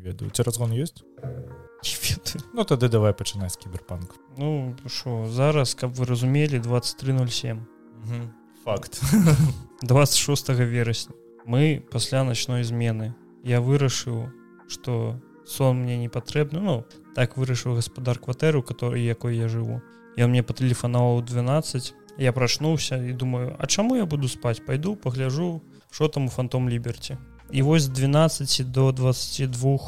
ведаю. Ці разгон ёсць Ну тады давай пачынаць кіберпанк Ну що зараз каб вы разумелі 2307 факт. 26 верасня мы пасля ночной змены я вырашыў что сон мне не патрэбны Ну так вырашыў гаспадар кватэру который якой я жыву я мне патэлефанаваў 12 я прачнуўся і думаю А чаму я буду спаць пойду пагляжу что там у фантом ліберці і вось 12 до 22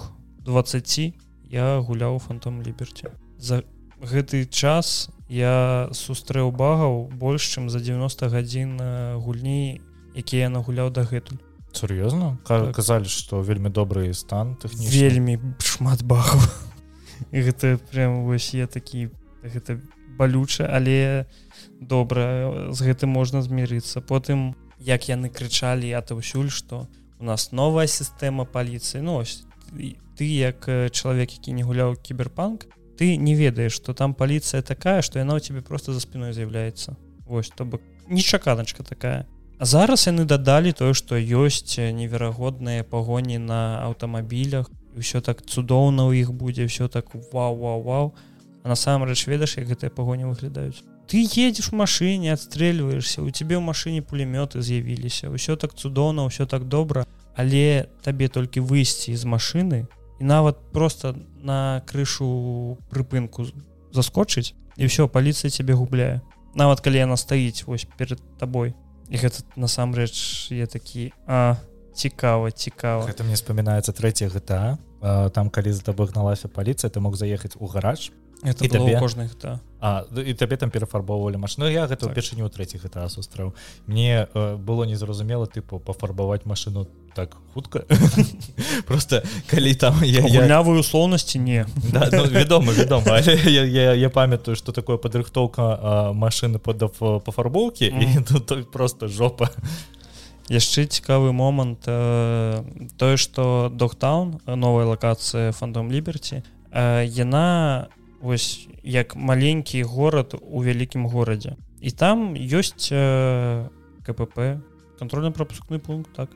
20 я гуляў фантом ліберці за гэты час я сустрэў багаў больш чым за 90 гадзін гульні якія я нагуляў дагэтуль. Сур'ёзна так. казалі што вельмі добры стан тэхні вельмі шмат багаў. Гэта прям вось я такі гэта балюча але добра з гэтым можна змірыцца. Потым як яны крычалі атаўсюль што у нас новая сістэма паліцыі ну, ты як чалавек які не гуляў кіберпанк ты не ведаеш што там паліцыя такая што яна ў тебе просто за спиной з'яўляецца вось то бок нечаканачка такая. А зараз яны дадалі тое што ёсць неверагодныя пагоні на аўтамабілях ўсё так цудоўна ў іх будзе все так вау вау вау насамрэч ведаш як гэтыя пагоні выглядаюць ты едзеш у машыне адстрэльваешься у тебе ў машыне пулемёты з'явіліся ўсё так цудоўна ўсё так добра але табе толькі выйсці з машины і нават просто на крышу прыпынку заскочыць і все паліцыя цябе губляе нават калі яна стаіць вось перед табой і гэта насамрэч я такі а цікава цікава это мне вспоминается третья гэта там калі за табой гналася паліцыя ты мог заехаць у гараж. Это табе... кожных да. А і табе там перафарбоўвалі машину. Я гэта так. першыню третьих гэта сустрэў мне э, было незразумела тыпу пафарбаваць машину так хутка просто калі там янявую услоўнасці не. Да, ну, вядома вядома я, я, я памятаю что такое падрыхтоўка машины под пафарбоўкі mm. і тут просто жопа. Яшчэ цікавы момант э, тое что доктаун новая лакацыя фандом ліберці э, яна вось як маленькі горад у вялікім горадзе. І там ёсць э, КПП контрольно-пропускны пункт так.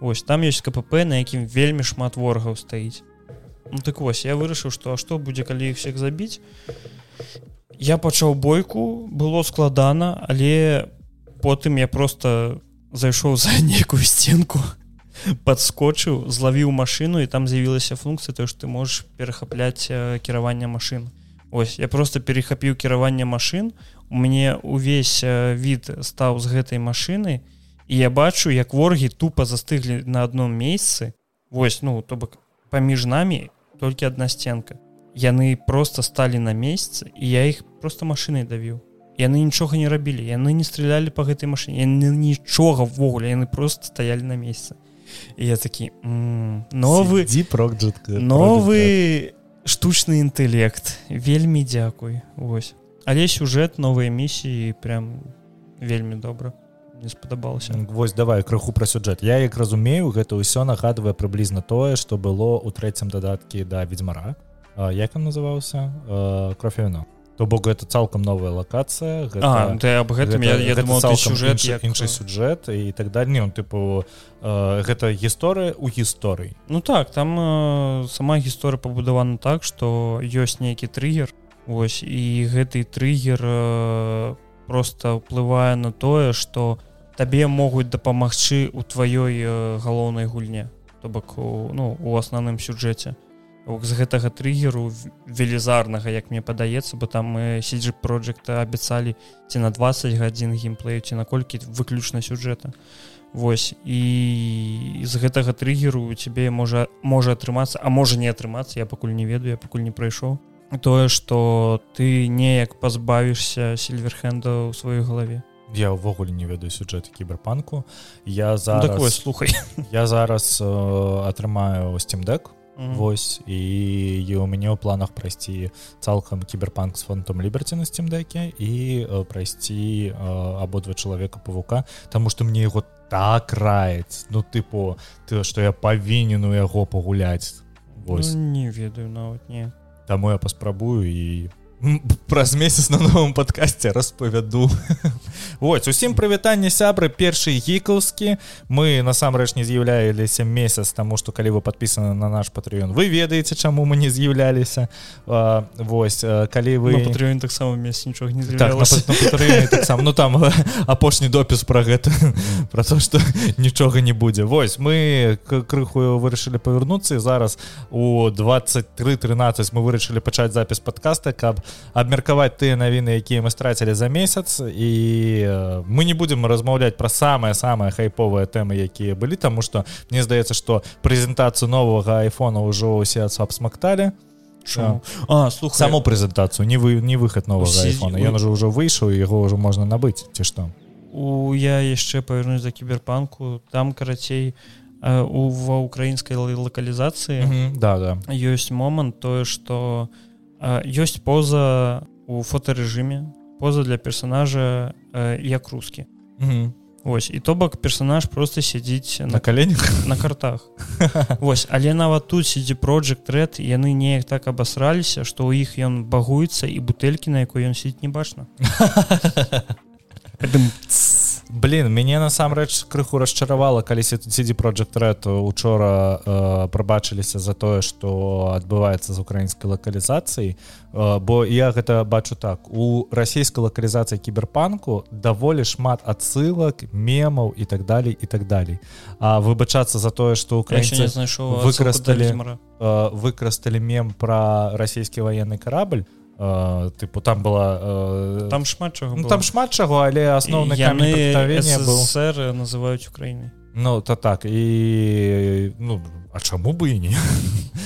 Вось там ёсць КПП на якім вельмі шмат ворагаў стаіць. Ну, так вось я вырашыў што што будзе калі іх всех забіць? Я пачаў бойку было складана але потым я просто зайшоў за нейкую сценку подскочыў злавіў машину і там з'явілася функцыя то што ты можешь перахапляць кіравання машин ось я просто перехапіў кіраванне машин у мяне увесь від стаў з гэтай машины і я бачу як воргі тупо застыглі на адном месцы. Вось ну то бок паміж намі толькі одна сценка. Яны просто сталі на месяц і я іх просто машиной давіў. Яны нічога не рабілі яны не стрелялі по гэтай машине нічога ввогуле яны просто стаялі на месяце я такі новы дзіпрок новы штучны інтэлект вельмі дзякуй Вось але сюжэт новыя місіі прям вельмі добра не спадабалася Вось давай крыху пра сюжэт я як разумею гэта ўсё нагадвае прыблізна тое што было ў трэцім дадаткі да ведьзьмара як он называўся? Крофевіно то бок это цалкам новая лакацыя гэта, а, об гэтым гэта, я, я думал, сюжэт іншы, як... іншы сюжэт і так далее. Он тыпу э, гэта гісторыя у гісторыі. Ну так там э, сама гісторыя пабудавана так што ёсць нейкі трыггер Вось і гэты трыггер э, просто ўплывае на тое што табе могуць дапамагчы у тваёй э, галоўнай гульне то бок ну у асноўным сюжэце з гэтага трыгеру велізарнага як мне падаецца бо там мы сиджи проекта абяцалі ці на 20 гадзін геймплею ці наколькі выключна сюжэта. Вось і з гэтага трыгеру тебе можа можа атрымацца а можа не атрымацца я пакуль не ведаю я пакуль не прайшоў тое что ты неяк пазбавішся сильверхенда ў сваёй галаве. Я ўвогуле не ведаю сюжэт кіберпанку. Я за ну, так слухай. я зараз э, атрымаю steamдек Mm. Вось. І, і у мяне ў планах прайсці цалкам кіберпанк з фонтом ліберці на сцімдеке і э, прайсці э, абодва чалавека павука Таму што мне яго так раіць. Ну тыпу ты што я павінен у яго пагуляць. Вось. Ну, не ведаю нават не. Таму я паспрабую і праз месяц на новым подкасте распавяду Вось усім прывітанне сябры першы гікаўскі мы насамрэч не з'яўляліся месяц тому что калі вы подписаны на наш патрыён вы ведаеце чаму мы не з'яўляліся. Вось калі вы патрыён таксама месяц нічога не так, так сам ну там апошні допіс про гэта про то что нічога не будзе. Вось мы крыху вырашылі павярнуцца і зараз у 23 13 мы вырашылі пачаць запіс подкаста каб абмеркаваць тыя навіны якія мы страцілі за месяц. І мы не будемм размаўляць пра самыя самыя хайповыя тэмы якія былі таму што мне здаецца што прэзентацыю новага айфона ўжо усе абсмакталі а слух саму прэзентацыю не вы не выхад новага айфона ён уже ўжо выйшаў яго ўжо можна набыць ці што у я яшчэ павернусь за кіберпанку там карацей у ва украінскай лакалізацыі да да. ёсць момант тое што у ёсць поза у фотарэжыме поза для персонажа як рускі Вось і то бок персонаж просто сядзіць на каленях на картах. Вось але нават тут сидзі project red яны неяк так абасраліся што ў іх ён багуецца і бутэлькі на якой ён сидіць не бачна блин мяне насамрэч крыху расчаравала калі сидзі project red учора э, прабачыліся за тое что адбываецца з украінскай лакалізацыяй э, бо я гэта бачу так. У расійскай лакалізацыі кіберпанку даволі шмат адсылак мемаў і так далей і так далей а выбачацца за тое что украінцы знайшоў выкарысталі э, выкарысталі мем про расійскі военный корабль тыпу там была э, там шмат чаго ну, там шмат чаго але асноўны сэр называюць Украіны Ну то так і ну а чаму бы і не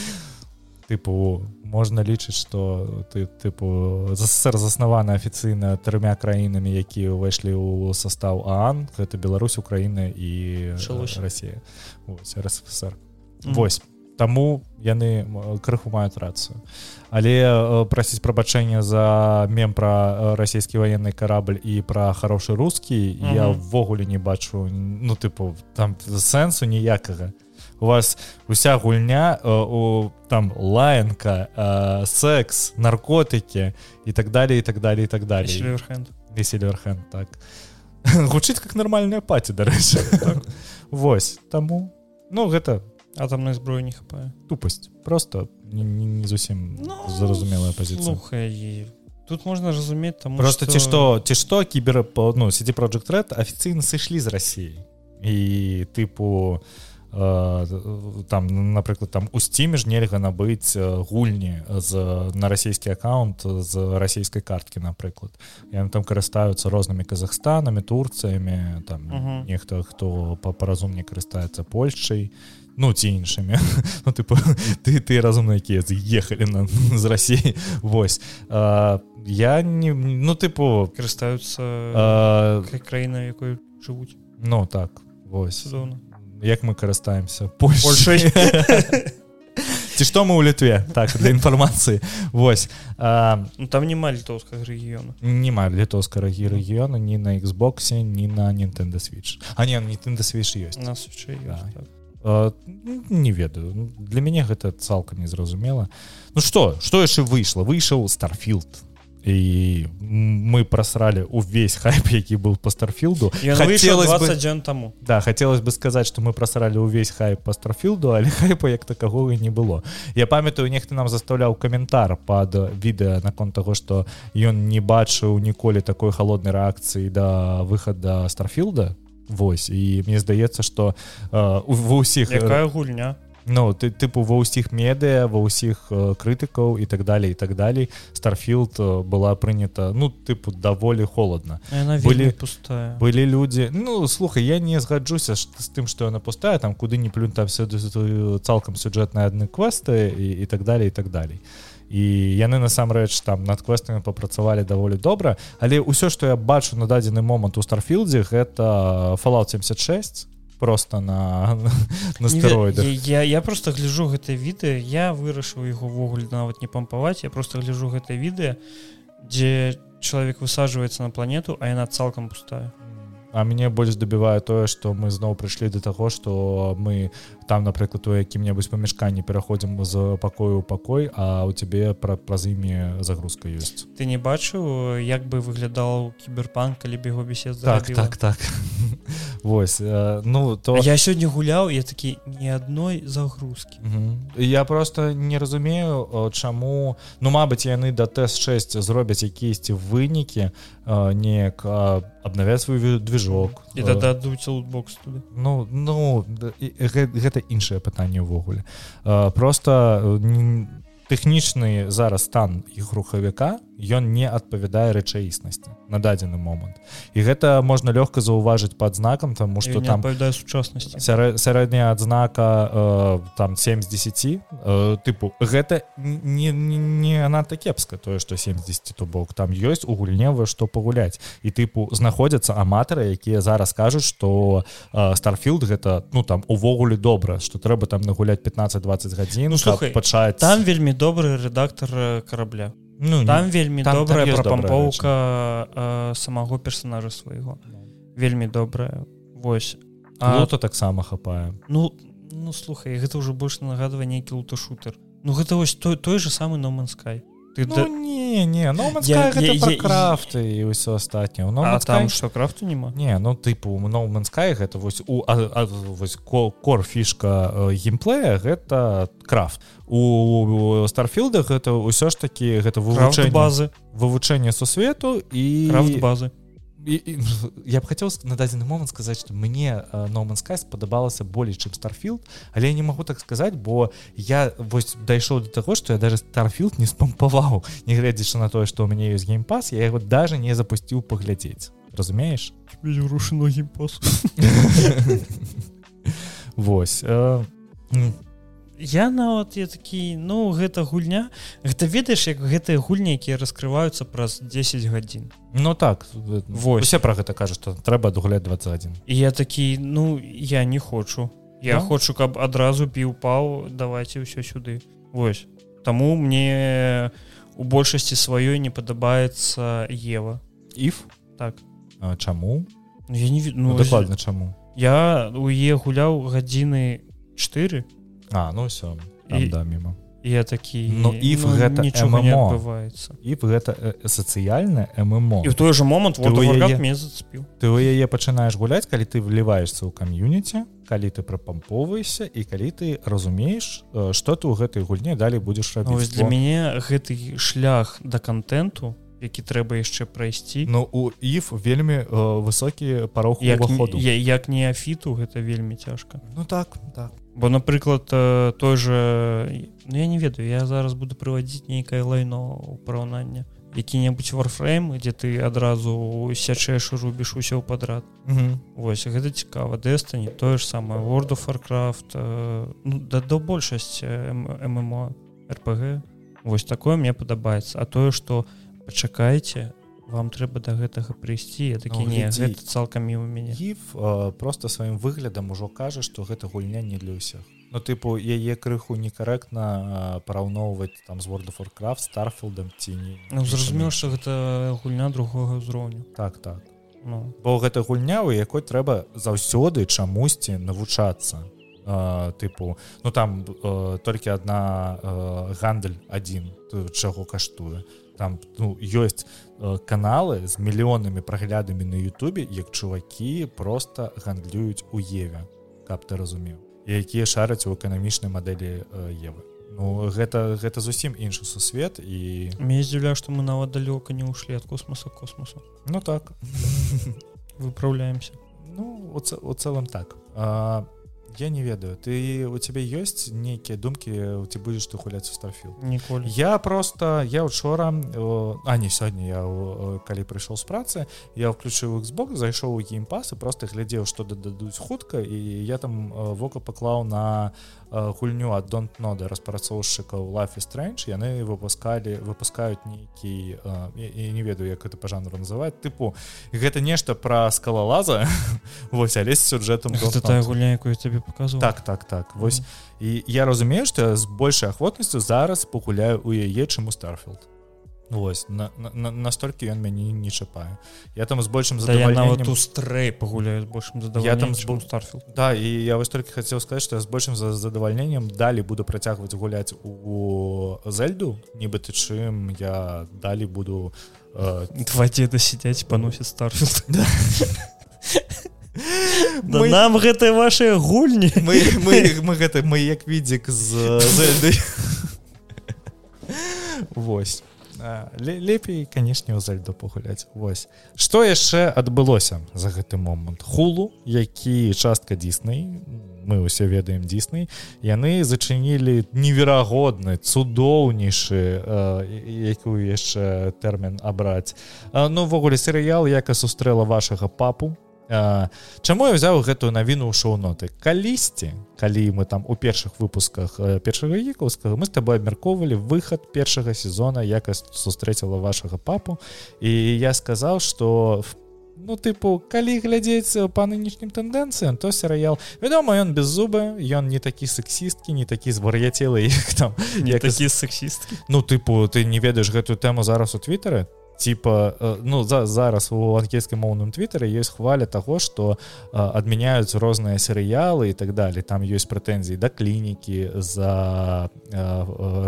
тыпу можна лічыць что ты тыпу ЗСР заснавана афіцыйна трымя краінамі якія ўвайшлі ў состав Аан гэта Беларусь Украіна і Росія. РСФСР. Восьось Таму яны крыху маюць рацыю. Але э, прасіць прабачэння за мем пра э, расійскі военный карабль і пра хорошы рускі mm -hmm. я ввогуле не бачу ну тыпу там сэнсу ніякага. У вас уся гульня э, у там лаянка секс наркотыкі і так далее і так далее і так далее весельверхен так. Гучыць как нармальная паці дарэчы так. Вось таму ну гэта атомной зброі не хапае тупасць просто не, не, не зусім ну, зразумелая пазіцыя тут можна разумець там просто ці што ці што кібера по ну сидзі project red афіцыйна сышлі з рассіі і тыпу э, там напрыклад там у сціме ж нельга набыць гульні з на расійскі аккаунт з расійскай карткі напрыклад яны там карыстаюцца рознымі казахстанамі турцыямі там uh -huh. нехта хто па-паразумне карыстаецца польшчай і ну ці іншымі ну, тыпу, ты ты разумна якія з'ехалі на з рассіі восьось а, я не ну тыпу карыстаюцца краіна якой жывуць ну так вось. Зона. як мы карыстаемся? Польшай ці што мы ў літве так для інфармацыі восьось ну, там няма літоўскага рэгіёна няма літоўскага рэгіёна ні на Xбосе ні на Nintendo switch. А не Nintendo switch ёсць нас да. так не ведаю. Ну, для мяне гэта цалкам незразумела Ну что что яшчэ выйшло выйшаў старфілд і мы прасралі увесь хайп які был по старфілду бы тому. Да хотелось бы сказать что мы прасралі увесь хайп по старфілду але хайпа як такого не было. Я памятаю нехта нам заставляў каментар под відэа наконт того что ён не бачыў ніколі такой холоднай рэакцыі да выхада старфілда Вось і мне здаецца что э, ва ўсіх якая гульня? Ну ты тыпу ва ўсіх медыа ва ўсіх э, крытыкаў і так далее і так далей. Старфілд была прынята ну тыпу даволі холодна. Былі пустая. былі людзі ну слухай я не згаджуся з тым што яна пустая там куды не плюнь там цалкам сюжэтныя адны квесты і, і так далее і так далей. і яны насамрэч там над квестамі папрацавалі даволі добра але ўсё што я бачу на дадзены момант у старфілдзе гэта fallout 76 просто на на стэроидах я, я просто гляжу гэтае відэа я вырашыў яго ўвогуле нават не пампаваць я просто гляжу гэтае відэа дзе чалавек высаджваецца на планету а яна цалкам пустая. А мяне больш дабівае тое што мы зноў прыйшлі да таго што мы там напрыклад у якім-небудзь памяшканні пераходзім з пакою ў пакой а у цябе пра праз імі загрузка ёсць ты не бачыў як бы выглядаў кіберпанк калі б яго бесед так так так. Вось ну то я сёння гуляў я такі ні адной загрузкі я просто не разумею чаму ну мабыць яны да тэст 6 зробяць якісьці вынікі неяк абнавяць свой движок і дададуць лутбокс туды ну ну гэта іншае пытанне ўвогуле просто не тэхнічны зараз стан іх рухавіка ён не адпавядае рэчаіснасці на дадзены момант. І гэта можна лёгка заўважыць под знакам тому что там сучаснасці. сярэдняя адзнака э, там 7 з 10 э, тыпу гэта не, не, не надта кепска тое что 70 то бок там ёсць у гульневы што пагуляць. І тыпу знаходзяцца аматары якія зараз кажуць что старфілд гэта ну там увогуле добра что трэба там нагуляць 15-20 гадзін ну, пачаць там вельмі добры рэдактор карабля ну, там вельмі там, добрая там прапампоўка э, самого персонажа свайго вельмі добрая Вось. А то таксама хапае ну ну слухай гэта ўжо больш нагадвае нейкі луташутер. Ну гэта вось той той же самы номанскай ты ну, да... не не ну, крафты і ўсё астатняе ну, там что крафту нема? Не ну тыпу ноуменскай гэта вось у вось кор фішка геймплея гэта крафт. У старфілдах гэта ўсё ж таки гэта вывучэнне базы. вывучэнне сусвету і крафт базы і, і, я б хацеў на дадзены момант сказаць што мне номанскай спадабалася болей чым старфілд але я не магу так сказаць бо я вось дайшоў до таго што я даже старфілд не спампаваў нягледзячы на тое што у мяне ёсць геймпас я яго даже не запусціў паглядзець разумееш рушыно геймпас Вось э, я нават я такі ну гэта гульня. Гэта ведаеш як гэтыя гульні якія раскрываюцца праз 10 гадзін. Ну так вось. усе про гэта кажа што трэба дагуляць 21 і я такі ну я не хочу. Я no? хочу каб адразу піў паў давайте ўсё сюды. Вось. Таму мне у большасці сваёй не падабаецца Ева. Іф? Так. А, чаму? Ну, я не ну, ну, дакладна чаму? Я у е гуляў гадзіны 4 А ну все і... да мімо я такі Ну і ну, гэта бываецца і гэта сацыяльна ММО. І в той же момант яе... зацепіў ты у яе пачынаеш гуляць калі ты вліваешься ў кам'юніці калі ты прапамповаешся і калі ты разумееш что ты ў гэтай гульне далей будзеш рабіць Ось для мяне гэты шлях да контенту які трэба яшчэ прайсці Ну у іф вельмі э, высокі парог як, як не афіту гэта вельмі цяжка Ну так так бо напрыклад той же ну, я не ведаю я зараз буду прыводзіць нейкае лайно у параўнання які-небудзь варфрейм дзе ты адразу сячэш рубіш усё падрад Вось гэта цікава. Дэста не тое ж самае. World of warcraft ну, да до большасці ммо рпг Вось такое мне падабаецца. А тое что пачакайце вам трэба да гэтага прыйсці. Такі ну, не гэта цалкам мімо мяне. Гіф просто сваім выглядам ужо кажа што гэта гульня не для ўсіх Ну тыпу яе крыху некарэктна параўноўваць там з world forcraft старфілдам ці не ну, зразумеў што гэта гульня другога ўзроўню. Так так. Ну. бо гэта гульня у якой трэба заўсёды чамусьці навучацца. Тыпу ну там э, толькі адна э, гандаль адзін чаго каштуе там ну, ёсць э, каналы з мільёнамі праглядамі на Ютубе як чувакі просто гандлююць у Еве каб ты разумеў якія шараць у эканамічнай мадэлі э, Евы. Ну гэта гэта зусім іншы сусвет і мне здзіўля што мы нават далёка не ўшлі ад космоса космосу Ну так. Выпраўляемся. Ну у цэлым так. А, я не ведаю. Ты у тебе ёсць нейкія думкі ці будзеш ты гуляць у старфіл ніколі я просто я учора а не сёння я калі прыйшоў з працы я включыў Xbox зайшоў у геймпас і просто глядзеў што дададуць хутка і я там вока паклаў на гульню ад дон нода распрацоўшчыкаў life strange яны выпускалі выпускаюць нейкі і не ведаю як это па жанру называть тыпу гэта нешта пра скалалаза вось але сюжэтам тая гульня якую тебе показу так так так вось. Mm -hmm. і я разумею што з большай ахвотнасцю зараз пагуляю у яе чым у старфілд Вось на, на, настолькі ён мяне не чапае я там з большим да, нават у стрэй пагуляю большим я там з старфил Да і я вось толькі хацеў сказаць што я з большим за задавальненнем далі буду працягваць гуляць у зельду нібыта чым я далі буду э... два деда сядзяць паносіць старфил Да. Мы... нам гэтыя ваши гульні. Мы, мы, мы гэта мы як відзік з Вось лепей канешне ў зальду пагуляць. Вось. Што яшчэ адбылося за гэты момант? Хулу які частка дзіснай мы ўсе ведаем дзіснай яны зачынілі неверагодны цудоўнейшы якую яшчэ тэрмін абраць. Ну увогуле серыял яка сустрэла вашага папу Чаму я взяў гэтую навіну ў шоу-ноты? Калісьці. Калі мы там у першых выпусках першага вікаўскага мы з табой абмяркоўвалі выхад першага сезона якасць сустрэціла вашага папу. І я сказаў что ну тыпу калі глядзець па нынешнім тэндэнцыям то серыял. Вядома ён без зубы ён не такі сексісткі не такі звар'яцелы там не такі сексісткі? Ну тыпу ты не ведаеш гэтую тэму зараз у твиттере типа э, ну за зараз у англійскім моўным твиттере есть хваля того что адмяняюць розныя серыялы і так далее. Там ёсць прэтэнзіі да клінікі за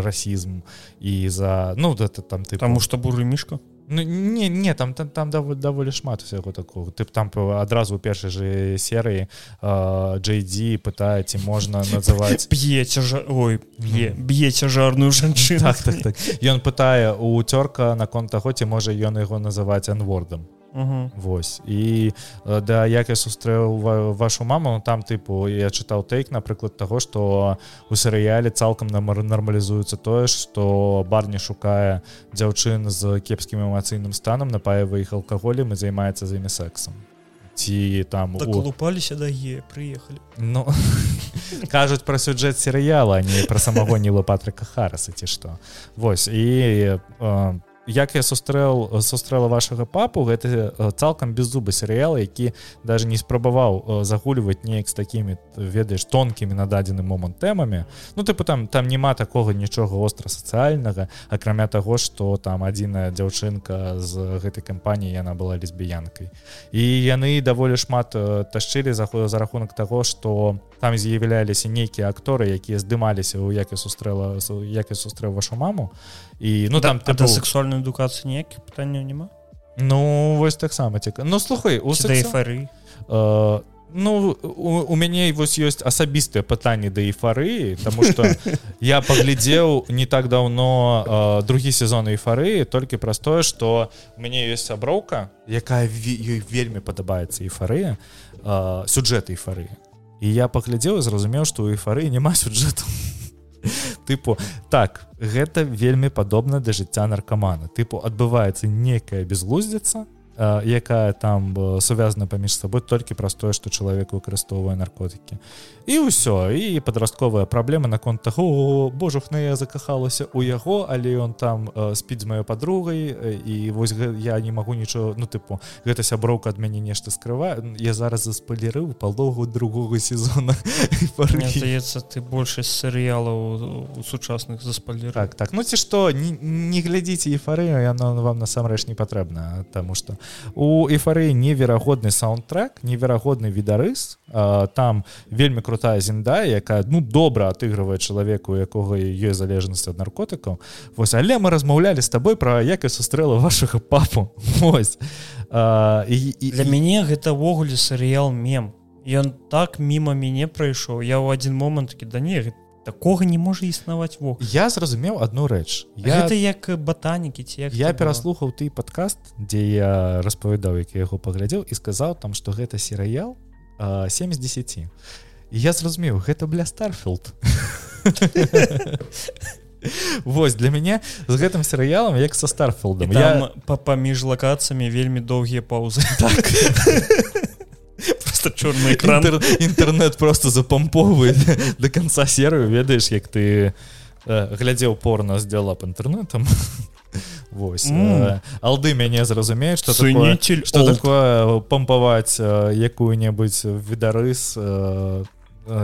расізм і за ну это там ты потому что буры мішка Ну, не не там там, там даволі, даволі шмат усяго такого. Ты там адразу у першай же серыі JD пытаеце можна называть. П'еце жа ой б'е б'еце жарную жанчыну так, так, так. ён пытае у цёрка наконт таго ці можа ён яго называць анвордам Угу. Вось. І да як я сустрэў вашу маму ну, там тыпу я чытаў тейк напрыклад таго што у серыяле цалкам намар нармалізуецца тое што барні шукае дзяўчын з кепскім эмацыйным станам напаева іх алкаголем і займаецца за імі сексам ці там упаліся да е прыехалі Ну кажуць пра сюджэт серыяла не пра самого ніла патрыка хараса ці што Вось і по як я сустрэў сустрэла вашага папу гэта цалкам без зубы серыяла які даже не спрабаваў загульваць неяк з такімі ведаеш тонкімі на дадзены момант тэмамі. Ну тыпу там там няма такога нічога остра сацыяльнага акрамя таго что там адзіная дзяўчынка з гэтай кампаніі яна была лесбіянкай. І яны даволі шмат ташчылі заходу за рахунак таго что там з'яўляліся нейкія акторы якія здымаліся у як я сустрэла як я сустрэў вашу маму. І ну там да, ты сексуальную адукацыю ніякіх пытанняў няма ну вось таксама ціка ну слухай у эйфары э, ну у, у мяне вось ёсць асабістыя пытанні да эйфарыі тому что я паглядзеў не так даўно э, другі сезон эйфарыі толькі праз тое что мне ёсць сяброўка якая ёй вельмі падабаецца эйфарыя э, сюджэт эйфарыі і я паглядзеў зразумеў што у эйфарыі няма сюджэту тыпу так гэта вельмі падобна да жыцця наркамана тыпу адбываецца некая безглуздзіца якая там сувязана паміж сабой толькі праз тое што чалавек выкарыстоўвае наркотыкі і ўсё і падрастковая праблема наконт таго божухна я закахалася у яго але ён там спіць з маёй падругай і вось я не магу нічого ну тыпу гэта сяброўка ад мяне нешта скрывае. Я зараз заспалерыў палогу другого сезона. Здаецца ты большасць серыялаў у сучасных заспалер так так. Ну ці што не, не глядзіце ефарыю яно вам насамрэч не патрэбна таму што у эйфарыі неверагодны саундтрек неверагодны відарыс там вельмі крутая зінда якая ну добра отыгрывае чалавеку якога ёй залежнасць ад наркотыкаў вось але мы размаўлялі з табой пра якая сустрэла вашага папу. Ось а, і, і для мяне гэта ўвогуле серыял мем. Ён так мімо мяне прайшоў я ў адзін момант такі да не гэта такога не можа існаваць во я зразумеў одну рэч я это як батанікі ці я пераслухаў ты подкаст дзе я распавядаў які яго паглядзеў і сказаў там что гэта серыял 7 з 10 я зразумеў гэта бля старфілд Вось для мяне з гэтым серыялам як са старфілдам я паміж лакацыямі вельмі доўгія паўзы так просто чорный экран. Інтэрнет просто запамповывает до конца серыю ведаеш як ты э, глядзеў порно сделала по інтэрнетам Вось mm. алды мяне зразумеюць что ценитель что такое пампаваць якую-небудзь відарыс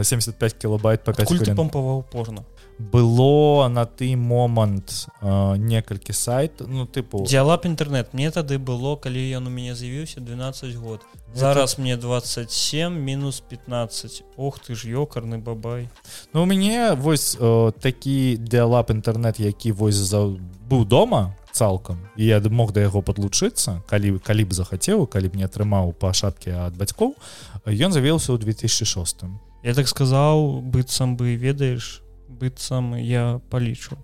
75 кілобайт по 5 пампаваў порно было на ты момант э, некалькі сайт ну тыпу дзялап інтэрнет мне тады было калі ён у мяне з'явіўся 12 год. Зараз мне 27 мінус 15 Ох ты ж ёкарны бабай. Ну у мяне вось э, такі дыалап інтэрнет які вось за быў дома цалкам і я мог да яго подлучыцца калі калі б захацеў калі б не атрымаў па шапке ад бацькоў ён завеўся ў 2006 я так сказаў быццам бы ведаеш быццам я палічу.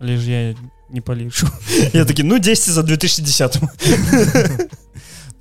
Лишь я не палічу. Я такі ну 10 за 2010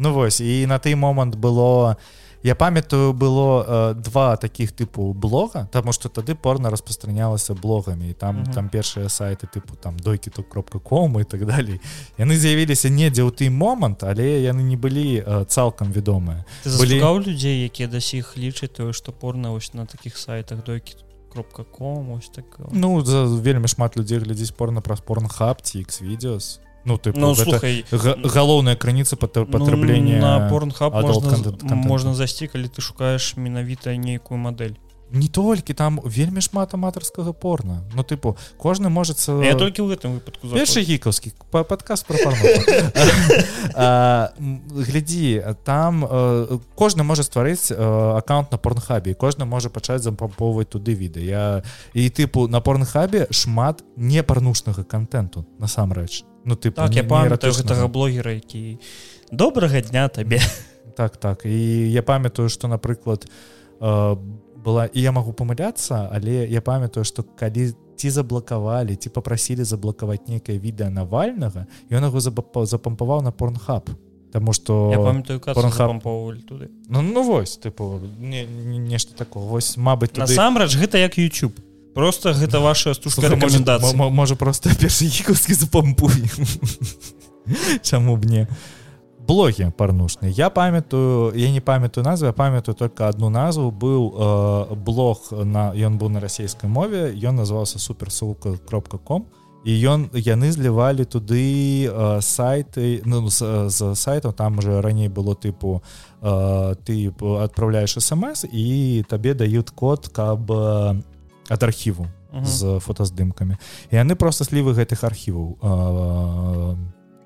ну вось і на той момант было я памятаю было э, два таких тыпу блога тому что тады порно распространялася блогами і там mm -hmm. там першыя сайты тыпу там дойкі то кропка ком і так далей яны з'явіліся недзе ў ты момант але яны не былі э, цалкам вядомыя былі людзей якія да сіх лічаць тое что порно вось на таких сайтах дойкі кропка ком ось так ну за вельмі шмат людзей глядзець порно праз порн хапці x відеос ну ты ну, слухай галоўная крыніца патраблення ну, на порнхаб можна, можна засці калі ты шукаеш менавіта нейкую мадэль не толькі там вельмі шмат аматарскага порна. Ну тыпу кожны может я толькі ў гэтым выпадку першы гікаўскі падказ про глядзі там кожны можа стварыць аккаунт на порнхабе кожны можа пачаць запамповваць туды віды я і тыпу на порнхабе шмат не парнушнага контенту насамрэч. Ну ты так, я памятаю гэтага блогера які добрага дня табе так так і я памятаю что напрыклад по была і я могу памыляцца але я памятаю что калі ці заблакавалі ці попрасілі заблакаваць нейкае відэа навальнага ён яго запампаваў на порнхаб Таму что туды. Ну, ну вось тыпу не, не, нешта такого вось Мабыць туды... насамрэч гэта як YouTube. Просто гэта ваша стужка рэкамендацыя можа просто першы гікаўскі запампу Чаму б не блоги парнушныя я памятаю я не памятаю назву я памятаю только одну назву. Быў э, блог на ён быў на расійскай мове. Ён назывался суперсулка кропка ком. І ён яны злівалі туды э, сайты ну, з, з сайтаў там уже раней было тыпу э, ты отправляешь смс і табе дают код каб э, ад архіву з фотаздымкамі і яны просто слівы гэтых архіваў э,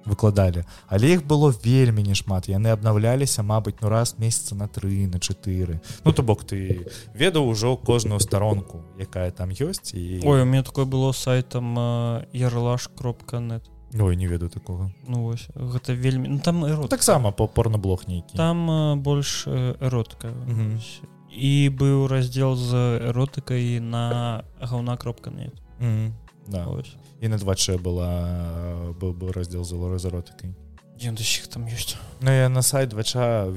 выкладалі. Але іх было вельмі не шмат яны абнаўляліся Мабыць ну раз месяца на тры на чатыры. Ну то бок ты ведаў ужо кожную старонку якая там ёсць і ой у меня такое было сайтам ярлаш кропка нет. Ой, не ведаю такого. Ну вось гэта вельмі ну, там таксама по порноблог нейкі. Там а, больш эротка. І быў раздзел з эротыкай на гаўна кропка нет да. і на 2 была быў бы раздел за заротыкай іх там ёсць Ну я на сайт 2ча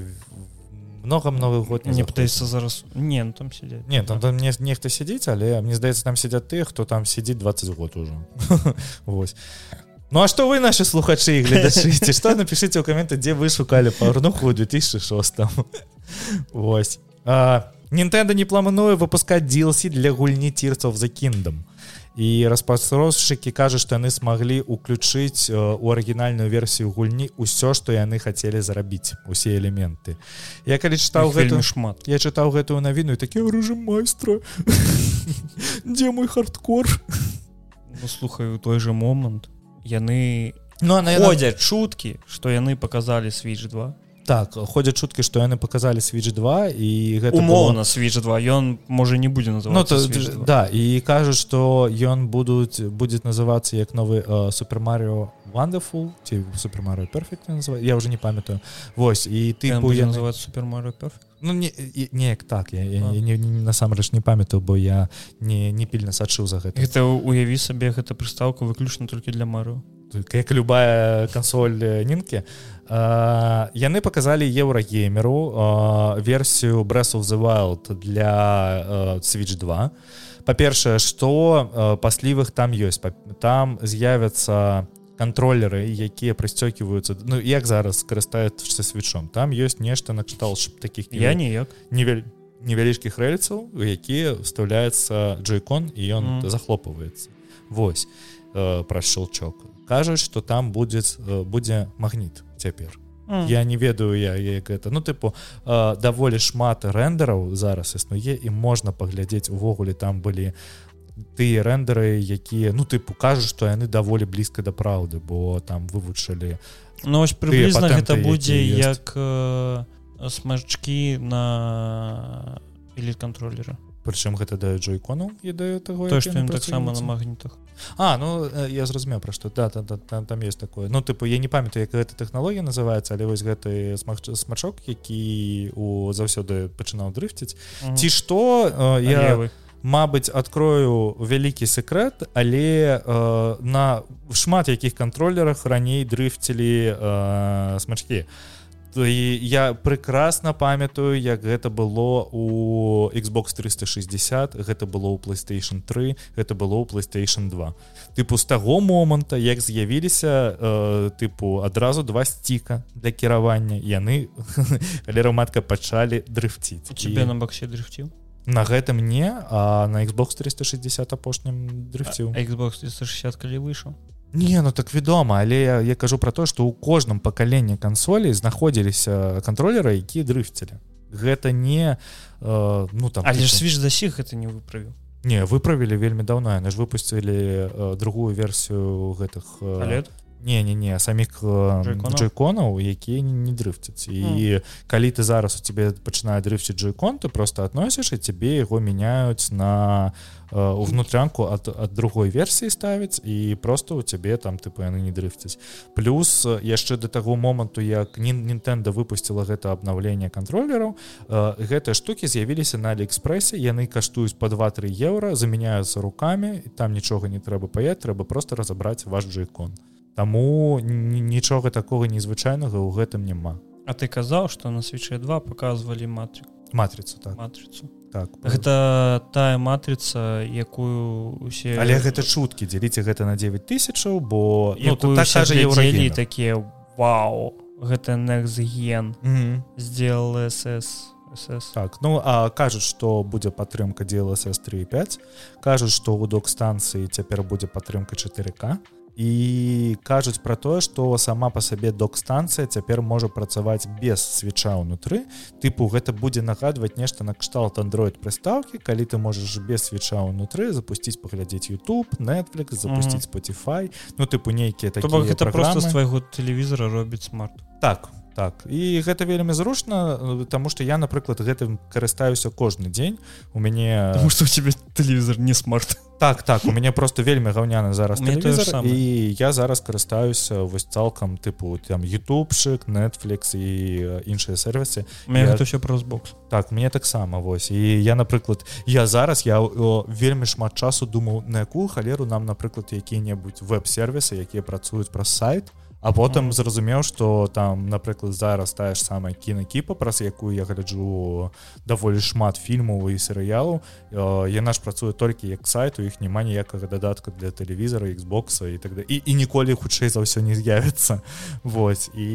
много новых год не пытаецца зараз. Не ну, там сидеть нет там, там не нехта сядзіць але мне здаецца там сядзяць тых хто там сидзіць 20 год уже. Вось Ну а что вы наши слухачы гледачыце что напишите у каменты дзе вы шукалі парнуху 2006 Вось Нінтэнда не плануе выпускать DLC для гульні тирцаў за кіндам і распасросчыкі кажа што яны смаглі уключыць у арыгінальную версію гульні ўсё што яны хацелі зарабіць усе элементы. Я калі чытаў гэтую шмат я чытаў гэтую навіну такі ружым майстра! Дзе мой хардкор? Ну, слухаю той же момант яны ну, ходзяць шуткі што яны показалі switch 2 так ходят шутки что яны показали switch 2 і гэта умоўна было... switch 2 ён можа не будзе ну, то, да і кажу что ён будуць будет называться як новы uh, супер Марио wonderful ці супер Марио перфект я уже не памятаю. Вось і ты я называть супер Марио перфект Ну не неяк так я, я, я, я насамрэч не памятаю бо я не не пільна сачыў за гэта. Это уяві сабе гэта прыстаўка выключна толькі для мару як любая кансоль нінкі яны показалі еўрагеймеру версію Breath of the wild для switch 2 па-першае что паслівых там ёсць. Там з'явятся контроллеры якія прысцёкиваюцца Ну як зараз скарыстаюцца свечом там ёсць нешта накштал таких я ніяк. невель невялічкіх рэльцаў якія вставляецца джойкон і ён mm. захлопваецца. Вось э, праз шчелчок кажуць что там будет будзе магніт цяпер mm. я не ведаю я як это ну тыпу э, даволі шмат рэндераў зараз існуе і можна паглядзець увогуле там былі тыя рэндеры якія ну тыпу кажуць што яны даволі блізка да праўды бо там вывучылі Ну ось прыблізна гэта будзе як э, смачкі на эліт контроллера прычым гэта да джойкону ідэю таго то што таксама на магнітах. А ну я зразумеў пра што. Да, да, да там, там есть такое. Ну тыпу я не памятаю як гэта тэхналогія называется але вось гэты смачок які у заўсёды пачынаў дрыфціць. Ці што э, я вы Мабыць адкрою вялікі секрет але э, на шмат якіх кантролерах раней дрыфцілі э, смачкі. і я прекрасна памятаю як гэта было у Xbox 360 гэта было ў PlayStation 3 гэта было ў PlayStation 2 тыпу з таго моманта як з'явіліся э, тыпу адразу два сціка для кіравання яны алераматка пачалі дрыфціць. Тебе на баксе дрыфціў? На гэтым не а на Xbox 360 апошнім дрыфціў. Xbox 360 калі выйшаў Не ну так вядома але я, я кажу про то что у кожным пакаленні кансолей знаходзіліся кантролеры якія дрыфцілі гэта не э, ну там але ж свіж засіх это не выправіў не выправілі вельмі даўно яны ж выпусцілі э, другую версію гэтых э, не не не саміх джойконаў якія не дрыфцяць і калі ты зараз у тебе пачынае дрыфціць джойкон ты просто адносіш і тебе яго мяняюць на унутрянку ад, ад другой версіі ставіць і просто у цябе там тыпу яны не дрыфцяць плюс яшчэ да таго моманту як Нтэнда выпусціла гэта абнаўленне кантролераў гэтыя штукі з'явіліся на алиэкспрэсе яны каштуюць по 2-3 еўра замяняюцца руками там нічога не трэба паять трэба просто разабраць ваш джейкон Таму нічога такого незвычайнага ў гэтым няма. А ты казаў что на свече 2 показывалі матрик матрицу так. матрицу так гэта тая матрыца якую усе але гэта чуткі дзеліце гэта на 9 тысячаў бо ну, так глядзелі такія Вау гэта нextген mm -hmm. сделал СС так ну а кажуць што будзе падтрымка DLSS 35 кажуць што ў док станцыі цяпер будзе падтрымка 4к і кажуць пра тое што сама па сабе док-станцыя цяпер можа працаваць без свеча ўнутры. Тыпу гэта будзе нагадваць нешта на кшталт Android прыстаўкі калі ты можаш без свеча ўнутры запусціць паглядзець YouTube Netflix запусціць Spotify. Ну тыпу нейкія так гэта просто свайго тэлевізора робіць смарт. Так так і гэта вельмі зручна тому что я напрыклад гэтым карыстаюся кожны дзень. У мяне что у тебе тэлевізор не смарт. Так так у мяне просто вельмі гаўняны зараз і я зараз карыстаюся вось цалкам тыпу там ютубчык netflix і іншыя сервисы я... все праз бокс. Так мне таксама вось. І я напрыклад я зараз я о, вельмі шмат часу думаў на якую халеру нам напрыклад які-небудзь веб-сервисы якія працуюць праз сайт. то А потым mm -hmm. зразумеў што там напрыклад зараз тая ж самая кінакіпа праз якую я гляджу даволі шмат фільмаў і серыялу яна ж працуе толькі як сайт у іх няма ніякага дадатка для тэлевізора Xбокса і так і, і ніколі хутчэй за ўсё не з'явіцца Вось і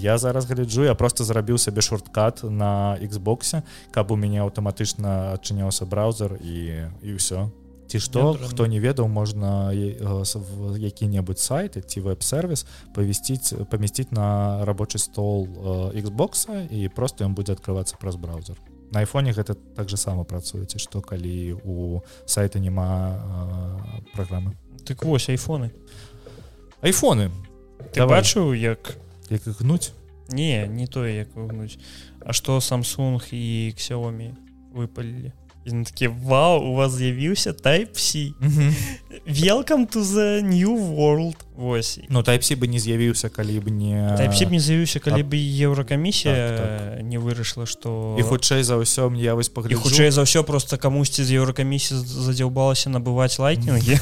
я зараз гляджу я просто зрабіў сабе шорткат на Xбоксе каб у мяне аўтаматычна адчыняўся браузер і і ўсё ці што хто не ведаў можна які-небудзь сайт ці веб-сервіс павесціць памясціць на рабочы стол Xбокса і просто ён будзе адкрывацца праз браузер. На айфоне гэта так же сама працуеце што калі у сайта няма праграмы так вось айфоны айфоны ты бачыў як як гнуць не не тое як гнуць А што Samsung і Xiaomi выпалілі І такі вау у вас з'явіўся typeC. Welcome to the new world Вось Ну typeC бы не з'явіўся калі б не typeC не з'явіўся калі бы еўракамісія так, так. не вырашыла што і хутчэй за ўсё мне я вось пагляд хутчэй за ўсё просто камусьці з еўракамісіі задзяўбалася набываць лайтнінгі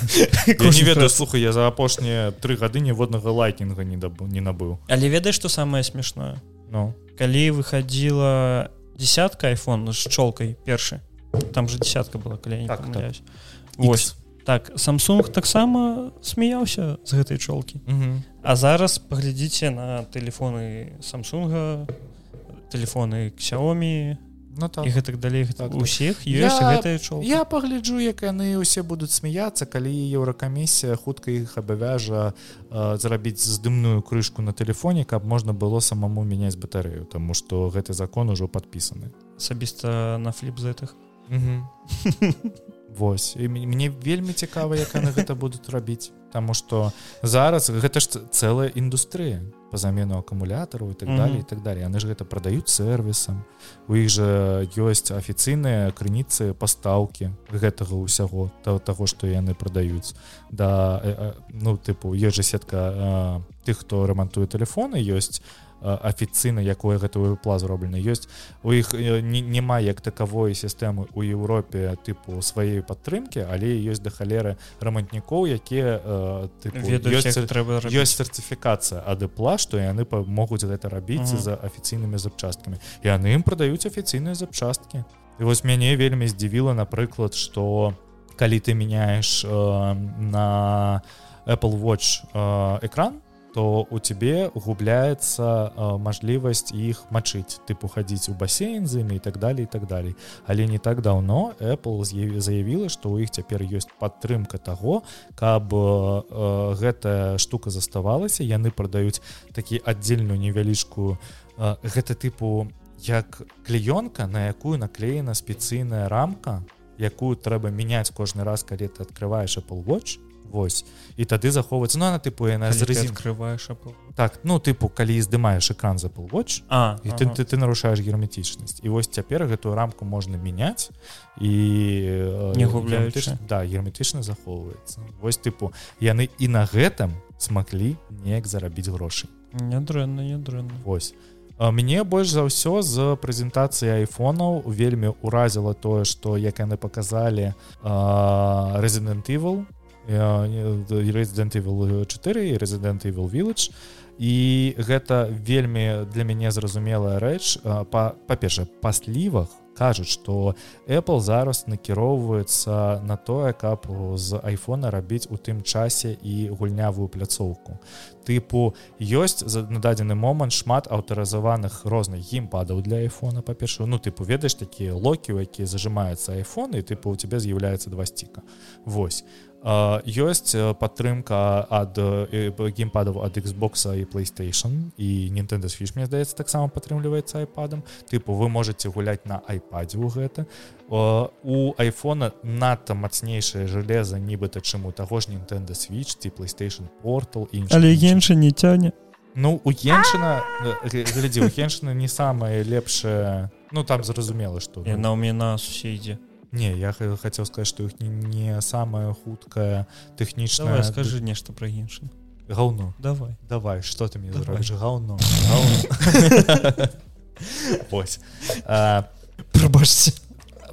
не ведаю слухай я за апошнія тры гады ніводнага лайтнінга не дабу не набыў але ведаеш што самае смешное? Ну. Калі выходила десятка iphone з чолкай першы там же десятка была калі так, так. ось. Так samsung таксама смяяўся з гэтай чолкі. А зараз паглядзіце на телефоны самсунга телефоны xiaomi Ну, так. і гэтак далей. Так, усіх ёсць я, гэтая чол я пагляджу як яны ўсе будуць смяяцца калі еўракамісія хутка іх абавяжа э, зрабіць здымную крышку на телефоне каб можна было самому мяняць батарею тому что гэты закон ужо подпісаны асабіста на фліп з гэтых Вось. І мне вельмі цікава як яны гэта будуць рабіць Таму что зараз гэта ж цэлая індустрыя по замену акумулятараў і так далее і так далее яны ж гэта прадаюць сервісам у іх жа ёсць афіцыйныя крыніцы пастаўкі гэтага ўсяго того таго што яны прадаюць. Да ну тыпу ёсць жа сетка тых хто рамантуе телефоны ёсць афіцыйна якое гэтую пла зроблена ёсць у іх няма як такавой сістэмы у Еўропе тыпу сваёй падтрымки але ёсць да халеры рамантнікоў якія трэба ёсць сертыфікацыя адыпла што яны могуць гэта рабіць за афіцыйнымі запчасткамі яны ім прадаюць афіцыйныя запчасткі і вось мяне вельмі здзівіла напрыклад что калі ты мяняешь э, на Apple watch э, экран то то у тебе губляецца мажлівасць іх мачыць тыпу хадзіць у басейн з імі і так далее і так далей але не так даўно Apple заявіла што ў іх цяпер ёсць падтрымка таго каб гэтая штука заставалася яны прадаюць такі аддзельную невялічкую гэта тыпу як клеёнка на якую наклеена спецыйная рамка якую трэба мяняць кожны раз калі ты открываешь Apple watch Вось і тады захоўваецца. Ну, на тыпу яна закрываешь так ну тыпу калі здымаеш экран за полвоч а і ты, ага. ты, ты нарушаешь герметычнасць і вось цяпер гэтую рамку можна мяняць і не губляючы. да герметычна захоўваецца. Вось тыпу яны і на гэтым смаглі неяк зарабіць грошы. Нядрэнна нядрэнна. Вось. Мне больш за ўсё з прэзентацыі айфонаў вельмі ўразіла тое што як яны показалі Resident Evil Resident Evil 4 і Resident Evil Village. І гэта вельмі для мяне зразумелая рэч. Па-перша па паслівах кажуць што Apple зараз накіроўваецца на тое каб з айфона рабіць у тым часе і гульнявую пляцоўку. Тыпу ёсць за на дадзены момант шмат аўтарызаваных розных геймпадаў для айфона па-першую ну тыпу ведаеш такія локі якія зажимаюцца айфон і тыпу у тебе з'яўляецца два сціка. Вось ёсць падтрымка ад геймпадаў ад Xboxa і PlayStation і Nintendo Switch мне здаецца таксама падтрымліваецца айпадам. Тыпу вы можете гуляць на айпадзе ў гэта. У айфона надта мацнейшае железа нібыта чаму таго ж Nintendo Switch ці PlayStation портал і але енша не цяне. Ну у еншына глядзі у хеншына не самае лепшае. Ну там зразумела што яна ў мяне на суседзе не я хотел сказать что их не, не самая хуткая тэхнічная скажи нешта про іншу гаўно давай. Давай что ты мне зробіш гаўно прабачце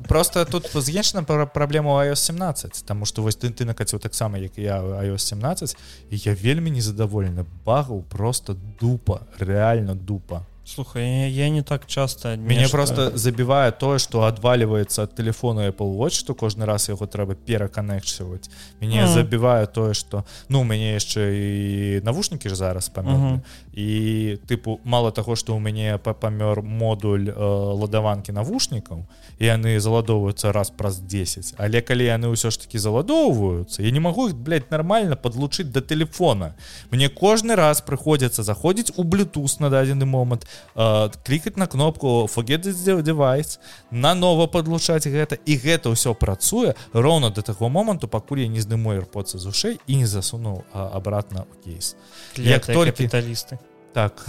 просто тут з'ечна пра праблему iOS 17 тому что вось ты ты накаціў таксама як я iOS 17 і я вельмі незадаволены багаў просто дупа реально дупа слухай я не так часто мяне нешта... просто забівае тое что адваливается от телефону Apple watch что кожны раз яго трэба пераканекчваць мяне mm -hmm. забівае тое что ну мяне яшчэ і навушнікі ж зараз памер mm -hmm. і тыпу мало того что у мяне памёр модуль э, ладаванкі навушнікаў і яны заладоўваюцца раз праз 10 але калі яны ўсё ж таки заладоўваюцца я не могу их нормально подлучыць до телефона. Мне кожны раз прыходзіцца заходзіць у Bluetooth на дадзены момант э, клікаць на кнопку forget девайс нанова подлучаць гэта і гэта ўсё працуе роўна до таго моманту пакуль я не здыму airpods з ушэй і не засунуў обратно у кейс. Як только капіталісты так.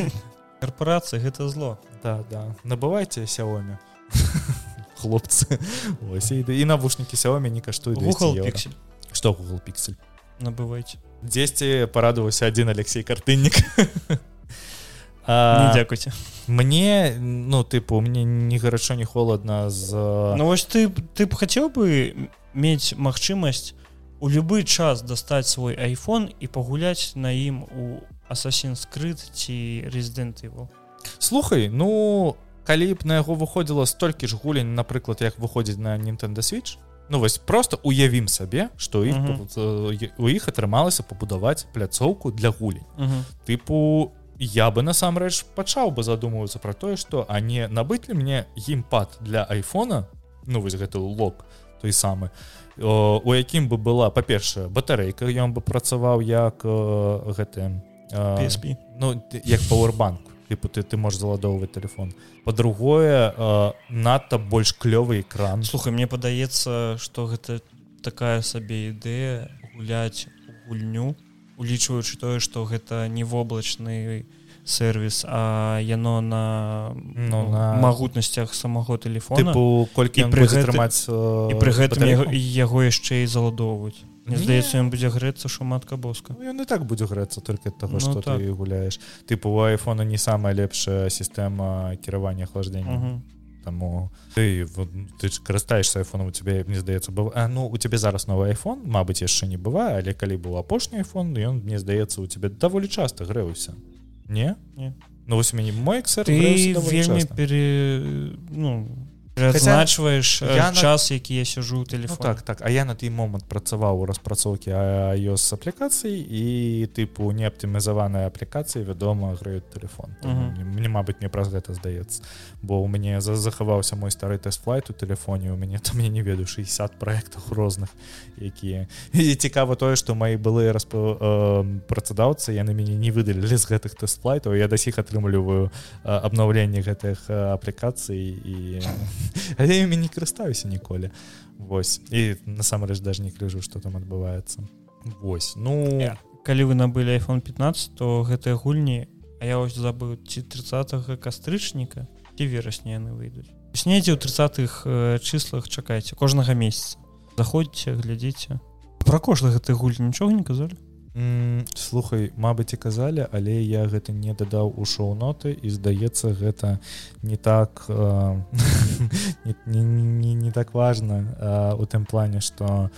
Корпорацыя гэта зло. Да да. Набывайте сяомі хлопцы. Ось, і, і навушнікі сяомі не каштуюць что google пиксель набывайте дзесьці парадаваўся один алексей картыннік дзякуйте мне ну тыпу мне не гарачо не холодна з ну вось ты ты б хацеў бы мець магчымасць у любы час дастаць свой iPhone і пагуляць на ім у асасін скрыт ці резидент его слухай ну калі б на яго выходзіла столькі ж гулень напрыклад як выходзіць на Nintendo switch ну вось просто уявім сабе что іх uh -huh. у іх атрымалася пабудаваць пляцоўку для гулень uh -huh. тыпу я бы насамрэч пачаў бы задумвацца про тое что а не набыць ли мне геймпад для айфона ну вось гэты лог той самы у якім бы была па-першая батарэйка ён бы працаваў як гэты PSP ну як пауэрбанк тыпу ты ты можешь заладоўваць телефон. По-другое э, надта больш клёвы экран слухай мне падаецца что гэта такая сабе ідэя гуляць гульню улічваючы тое что гэта не воблачны сервис а яно на ну, на магутнасцях самого телефона. Колькі пры трымаць і пры гэтым яго яшчэ і заладоўваць Мне здаецца ён будзе грэцца шуматка боска. Ну, ён і так будзе грэцца только того что ну, так. ты гуляешь тыпу у айфона не самая лепшая сістэма кіравання охлаждения Таму ты вот, ты карыстаешься айфоном у тебе мне здаецца быў а, ну у тебе зараз новый iPhone Мабыць яшчэ не бывае але калі быў апошні iPhone ён мне здаецца у тебе даволі часто грэўся не не ну вось мяне мой вельмі пере ну Прызначваеш э, час які я сяжу телефон ну, так так. А я на той момант працаваў у распрацоўкі iOS аплікацый і тыпу не аптымізаваныя аплікацыі вядома граюць телефон мне Мабыць мне праз гэта здаецца бо у мяне за захаваўся мой стары тест-флайт у телефоне у мяне там я не ведаю 60 проектах розных якія і цікава тое што мои былыя расп э, працадаўцы яны мяне не выдалілі з гэтых тест-флайтаў я да сіх атрымліваю абнаўленне гэтых аплікацый і імі не карыстаюся ніколі Вось. І насамрэч даже не крыжу что там адбываецца Вось. Ну yeah. калі вы набылі iPhone 15 то гэтыя гульні А я ось забыў ці 30 кастрычніка ці верасня яны выйдуць. Снедзе ў 30х чыслах чакайце кожнага месяца. Заходзіце глядзіце. Про кожны гэты гуль нічога не казалі слухай Мабыць і казалі але я гэта не дадаў у шоу-ноты і здаецца гэта не так э, не, не, не, не так важна э, у тым плане что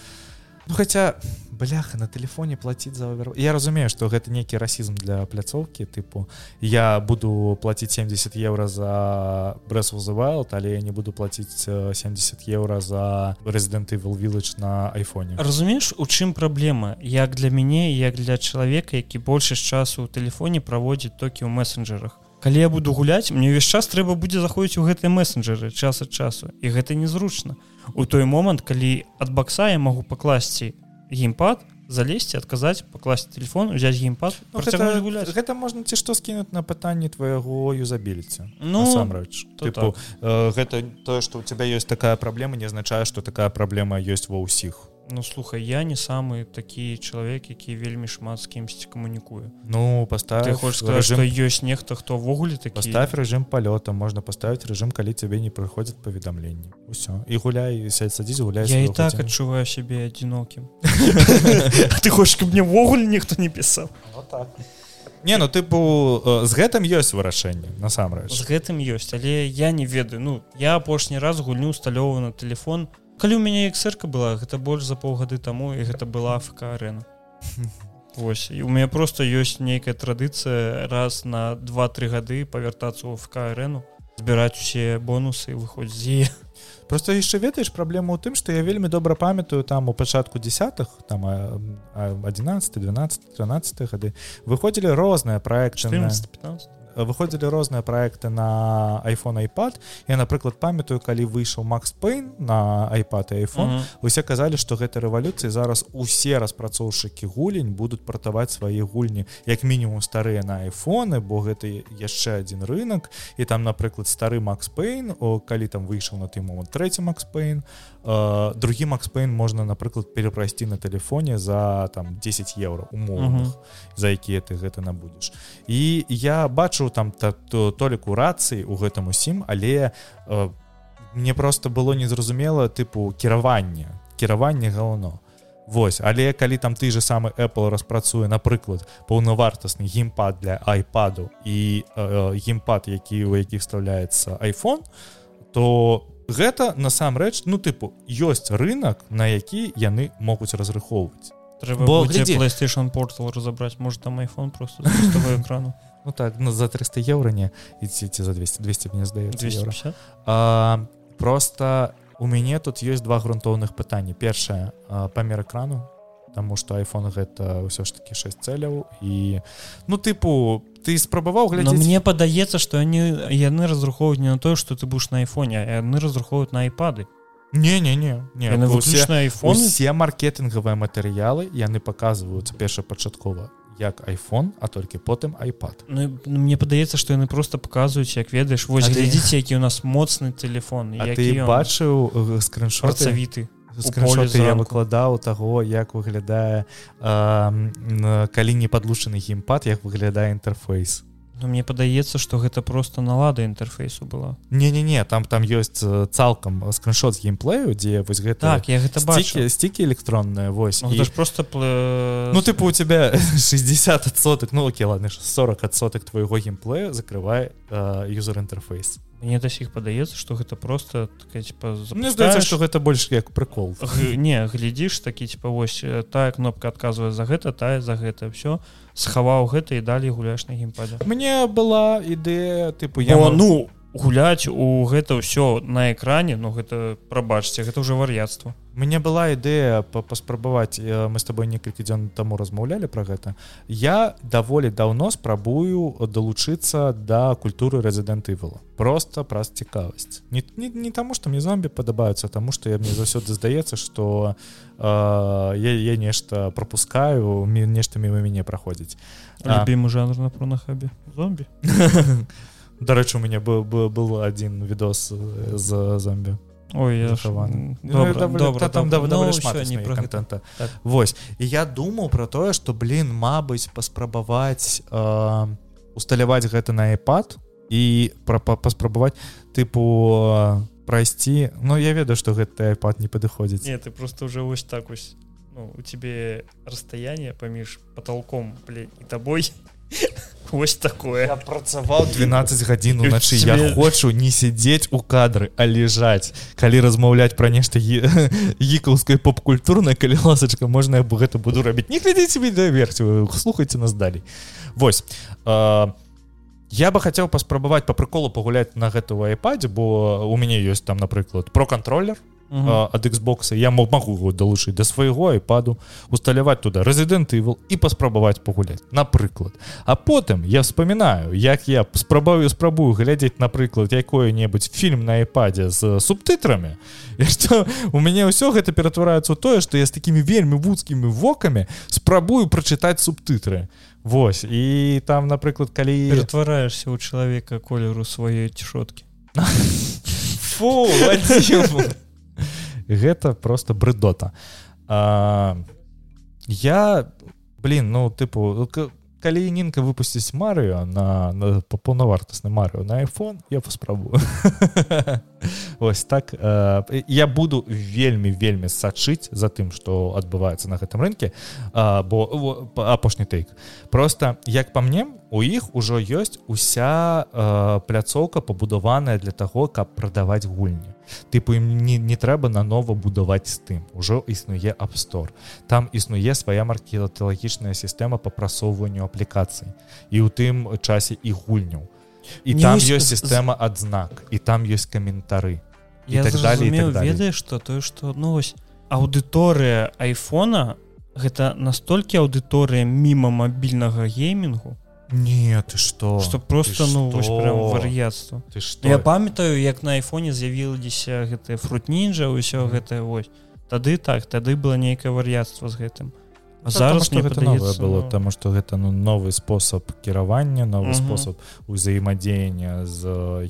ну, хотя бляха на телефоне платить за овер я разумею что гэта нейкі расізм для пляцоўки тыпу я буду платить 70 евро за брес вызывают але я не буду платить 70 евро за резидент evil village на айфоне разумееш у чым праблема як для мяне як для чалавека які больше часу у телефоне праводзіць токі ў мессенджерах. Калі я буду гуляць мне ўвесь час трэба будзе заходзіць у гэтыя мессенджеры час ад часу і гэта незручна у той момант калі ад бакса я могу пакласці геймпад залезці адказаць пакласці телефон взять геймпад ну, гэта, гэта можна ці што скінуць на пытанне твайго юзабіліці ну самрэч так. э, гэта тое што у тебя ёсць такая праблема не азначае што такая праблема ёсць ва ўсіх Ну слухай я не самы такі чалавек які вельмі шмат з кімсьці камунікую Ну паставь хочаш режим... ёсць нехта хто ввогуле такі поставь режим полета можна поставить режим калі цябе не прыходзяць паведамленні ўсё і гуляй сядзіць гуляй я і так адчуваю сябе адзінокім ты хочаш каб мне ввогуле ніхто не пісаў так. Не ну тыпу з гэтым ёсць вырашэнне насамрэч з гэтым ёсць але я не ведаю. Ну я апошні раз гульню усталёўваю на телефон у калі у мяне эксэрка была гэта больш за паўгады таму і гэта была фк арена Вось і у мяне просто ёсць нейкая традыцыя раз на два-тры гады павяртацца ў фк арену збіраць усе бонусы выходзь з просто яшчэ ведаеш праблему ў тым што я вельмі добра памятаю там у пачатку десятых там 11 12 13 гады выходзілі розныя проекты 15 выходзілі розныя проекты на iphone iPad я напрыклад памятаю калі выйшаў Макс Пейн на iPad и iPhone mm -hmm. усе казалі што гэта рэвалюцыі зараз усе распрацоўшчыкі гулень будуць пратаваць свае гульні як мінімум старыя на айфоны бо гэта яшчэ один рынок і там напрыклад стары Макс Пейн о калі там выйшаў на той момант третий Макс Пейн другі Макс Пейн можна напрыклад перапрасці на телефоне за там 10 евро умовных mm -hmm. за якія ты гэта набудзеш і я бачу там та, то толіку рацыі у гэтым усім але э, мне просто было незразумела тыпу кіравання кіраванне галано Вось але калі там ты же самы Apple распрацуе напрыклад паўнавартасны геймпад для айпаду і э, геймпад які у якіх вставляецца iPhone то гэта насамрэч ну тыпу ёсць рынок на які яны могуць разрыхоўваць. Бо PlayStation портал разабраць может там iPhone просто экрану ну так ну за 300 еўра не ідзіце за 200 200 мне здаецца просто у мяне тут ёсць два грунтоўных пытанні першае памер экрану Таму што iPhone гэта ўсё ж таки 6 цэляў і ну тыпу ты спрабаваў глядзець мне падаецца што яны яны разрухоўваюць не на тое што ты будешь на айфоне яны разрухоўваюць на айпады не не не не выключна iPhone все маркетынгавыя матэрыялы яны паказваюцца першапачаткова як iPhone а толькі потым iPad ну, мне падаецца што яны просто паказваюць як ведаеш вось глядзіце які у нас моцны телефон ты бачыў скриншотцавіты скриншоты? я выкладаў таго як выглядае э, калі не падлучаны геймпад як выглядае інтэрфейс Ну, мне падаецца что гэта просто налада інтэрфейсу была. Не-не-не там там ёсць цалкам скриншот з геймплею дзе вось гэта так я гэта бачу. стікі электронная вось ну, і... просто пл... ну тыпу у тебя 60 соток ну окей ладно 40 адсотак твоего геймплея закрывае юзер інтэрфейс мне да сіх падаецца что гэта просто такая, типа, здаецца что гэта больш як прыкол не глядзіш такі типа вось тая кнопка адказвае за гэта тая за гэта все схаваў гэта і далей гуляш на геймпаде. Мне была ідэя тыпу я О, ну гуляць у гэта ўсё на экране но ну, гэта прабачце гэта ўжо вар'яцтва. Мне была ідэя паспрабаваць мы с тобой некалькі дзён таму размаўлялі про гэта. Я даволі даўно спрабую далучыцца да культуры рэзідэнты вла просто праз цікавасць. Не, не, не таму что мне зомбі падабаюцца таму что я мне заўсёды здаецца что э, я, я нешта пропускаю нешта мимо мяне праходзіць. Любімы жанр на про нахабе зомбі дарэчы у мяне быў был, был один відос з зомбі Ой, я контента. Так. Вось. І я думаў про тое что блин Мабыць паспрабаваць э, усталяваць гэта на iPad і пра паспрабаваць тыпу прайсці Ну я ведаю что гэты iPad не падыходзіць Не ты просто уже вось так вось ну, у тебе расстояние паміж потолком і табой Вось такое. Працаваў 12 гадзін уначы я хочу не сядзець у кадры а лежаць калі размаўляць пра нешта гікаўскай поп-культурнай калі ласачка можна я бы гэта буду рабіць не глядзіце відэаверсію слухайте нас далей. Вось а, я бы хацеў паспрабаваць по прыколу пагуляць на гэту айпадзе бо у мяне ёсць там напрыклад про контроллер ад Xбокса я мог магу его далучыць да свайго айпаду усталяваць туда рэзідэнт івал і паспрабаваць пагуляць напрыклад а потым я вспоминаю як я спрабаю спрабую глядзець напрыклад якое-небудзь фільм на айпадзе з субтытрамі что у мяне ўсё гэта ператвараецца ў тое што я з такімі вельмі вузкімі вокамі спрабую прачытаць субтытры Вось і там напрыклад калі ператвараешься у чалавека колеру сваёй цішоткі. Фу гэта просто брыдота. А, я блин ну тыпу калі нінка выпусціць марыо на, на паўнавартасны марыо на iPhone я паспрабую. Ось так э, я буду вельмі вельмі сачыць за тым что адбываецца на гэтым рынке э, бо апошні тейк просто як по мне у іх ужо ёсць уся э, пляцоўка пабудаваная для таго каб прадаваць гульні тыпу ім не, не трэба нанова будаваць з тым ужо існуе апстор там існуе свая маркеталагічная сістэма па прасоўванню аплікацый і ў тым часе і гульняў і не там ёсць сістэма адзнак і там ёсць каментары я так далее так ведаеш что тое что ну вось аўдыторыя айфона гэта настолькі аўдыторыя міма мабільнага геймінгу Не ты что? Что просто ты ну вар'яцтва я памятаю як на айфоне з'явілася гэтыя фрут нінжа ўсё гэтае вось тады так тады было нейкае вар'яцтва з гэтым. А зараз не гэта падаецца, было ну... таму что гэта ну новы спосаб кіравання новы uh -huh. спосаб узаемадзеяння з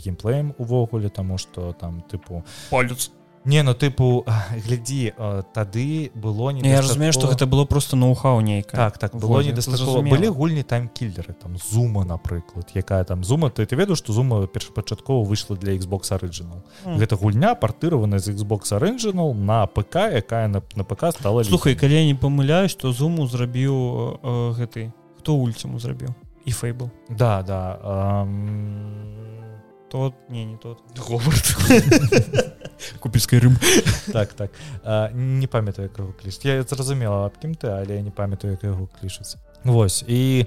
геймплеем увогуле таму что там тыпу палец не ну тыпу глядзі тады было не я разумею что гэта было просто ноу-хау нейка. Так так было не былі гульні там киллеры там зума напрыклад якая там зума ты ты ведаю что зума першапачаткова выйшла для Xbox оригинал mm. гэта гульня партыраваная з Xbox оригинал на ПК якая на, на ПК стала слухай калі я не помыляюсь то зуму зрабіў э, гэты хто ульцаму зрабіў? І фейбл да да эм тот не не тот. Купіскай рым так так. А, не памятаю яго кліш я зразумела аб кім ты але я не памятаю як яго клішацца Вось і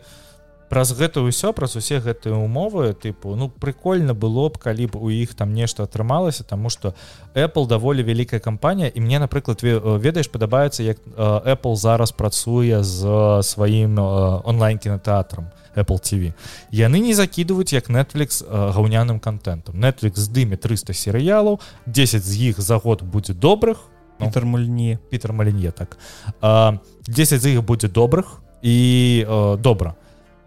праз гэта ўсё праз усе гэтыя умовы тыпу ну прикольно было б калі б у іх там нешта атрымалася тому что Apple даволі вялікая кампанія і мне напрыклад ведаеш падабаецца як Apple зараз працуе з сваім онлайн кінотэатрам Apple TV яны не закидываюць як Netflix гаўняным контентом Netflix здыме 300 серыялаў 10 з іх за год будзе добрых. Пітер мульне Пітер Малінье так. А, 10 з іх будзе добрых і а, добра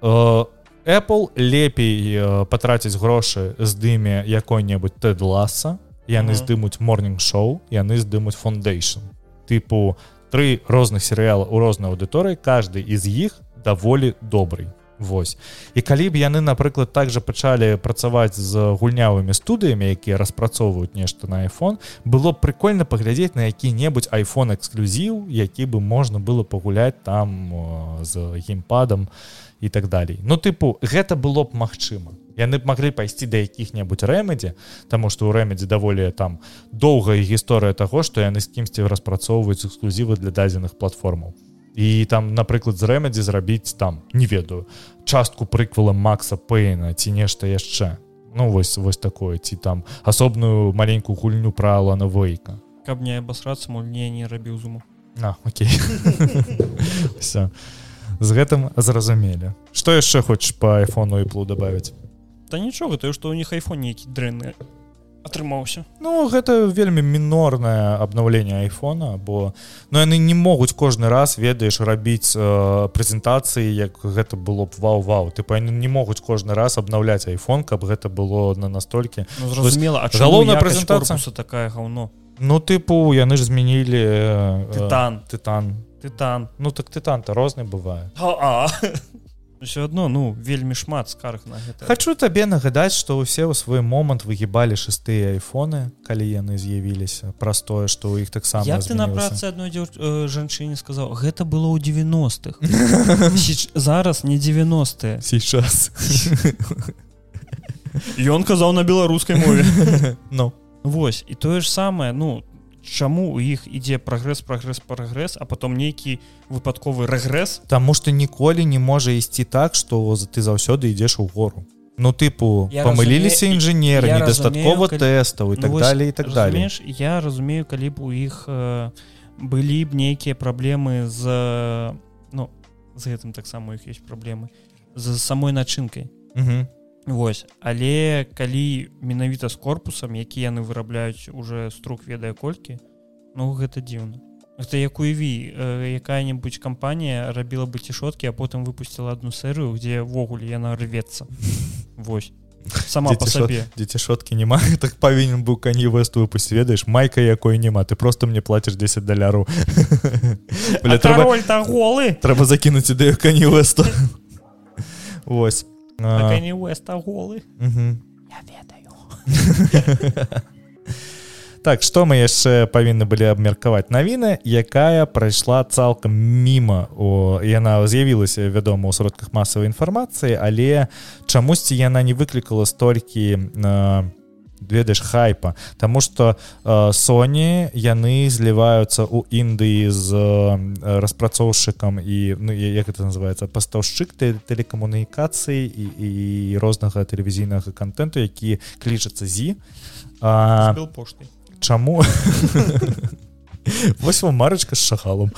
Apple лепей патраціць грошы здыме якой-небудзь тэд ласа яны здымуць morning шоу яны здымуць фондейшн тыпу тры розных серыяла у рознай аўдыторыі каждый из іх даволі добрый. Вось. І калі б яны напрыклад также пачалі працаваць з гульнявымі студыямі якія распрацоўваюць нешта на iPhone. Было б прикольно паглядзець на які-небудзь iPhone эксклюзіў які бы можна было пагуляць там з геймпадам і так далей. Ну тыпу гэта было б магчыма. Яны б маглі пайсці да якіх-небудзь рэмедзе Таму што ў рэмедзе даволі там доўгая гісторыя таго што яны з кімсьці распрацоўваюць эксклюзівы для дадзеных платформаў. І там напрыклад з рэмедзі зрабіць там не ведаю частку прыквала Макса пейна ці нешта яшчэ. Ну вось вось такое ці там асобную маленькую гульню пра Алана вейка каб не абасрацца мульне не рабіў зуму. На Окей. Все з гэтым зразумелі. Што яшчэ хочаш по айфону і плу добавить Та нічога тое што ў них айфон нейкі дрэнны атрымаўся. Ну гэта вельмі мінорнае абнаўленне айфона бо ну яны не могуць кожны раз ведаеш рабіць э, прэзентацыі як гэта было б вау-вау. Ты па не могуць кожны раз абнаўляць айфон каб гэта было на настолькі. Ну, зразумела галоўная прэзентацыя такая гаўно Ну тыпу яны ж змянілі э, тытан тытан тытан ну так тытан-то розны бывае все одно ну вельмі шмат скарг на гэта хочу табе нагадаць что ўсе ў свой момант выгібалі шестыя айфоны калі яны з'явіліся праз тое что у іх таксама ты на працы адной э, жанчыне сказаў гэта было ў 90-х зараз не 90 сейчас ён казаў на беларускай мове ну Вось і тое ж самае ну чаму у іх ідзе прагрэс прагрэс прагрэс а потом нейкі выпадковы рэгрэс? Таму што ніколі не можа ісці так што ты заўсёды ідзеш у гору Ну тыпу памыліліся інжынеры недастаткова калі... тэстаў і так ну, далее і так далее я разумею калі б у іх э, былі б нейкія праблемы з ну з гэтым таксама іх есть праблемы з самой начынкай Вось але калі менавіта з корпусам які яны вырабляюць уже струк ведае колькі ну гэта дзіўна. Это як уяві э, якая-небудзь кампанія рабіла бы цішоткі а потым выпусціла одну серыю где ввогуле яна рвецца. Вось. Сама по сабе. дзеці шоткі няма так павінен быў кані вэст выпусць ведаеш майка якой няма ты просто мне плаціш 10 даляру трэба голы! трэба закінуць ідэю кані вэсту. Вось Уэста голы так што мы яшчэ павінны былі абмеркаваць навіны якая прайшла цалкам міма о яна з'явілася вядома ў сродках масавай інфармацыі але чамусьці яна не выклікала столькі на э, ведаеш хайпа. Таму что э, Sony яны зліваюцца ў Індыі з э, распрацоўшчыкам і ну, як это называется пастаўшчык тэлекамунікацыі і, і рознага тэлевізійнага контенту які клічацца зі пошты Чаму? Вось вам марачка з шахалом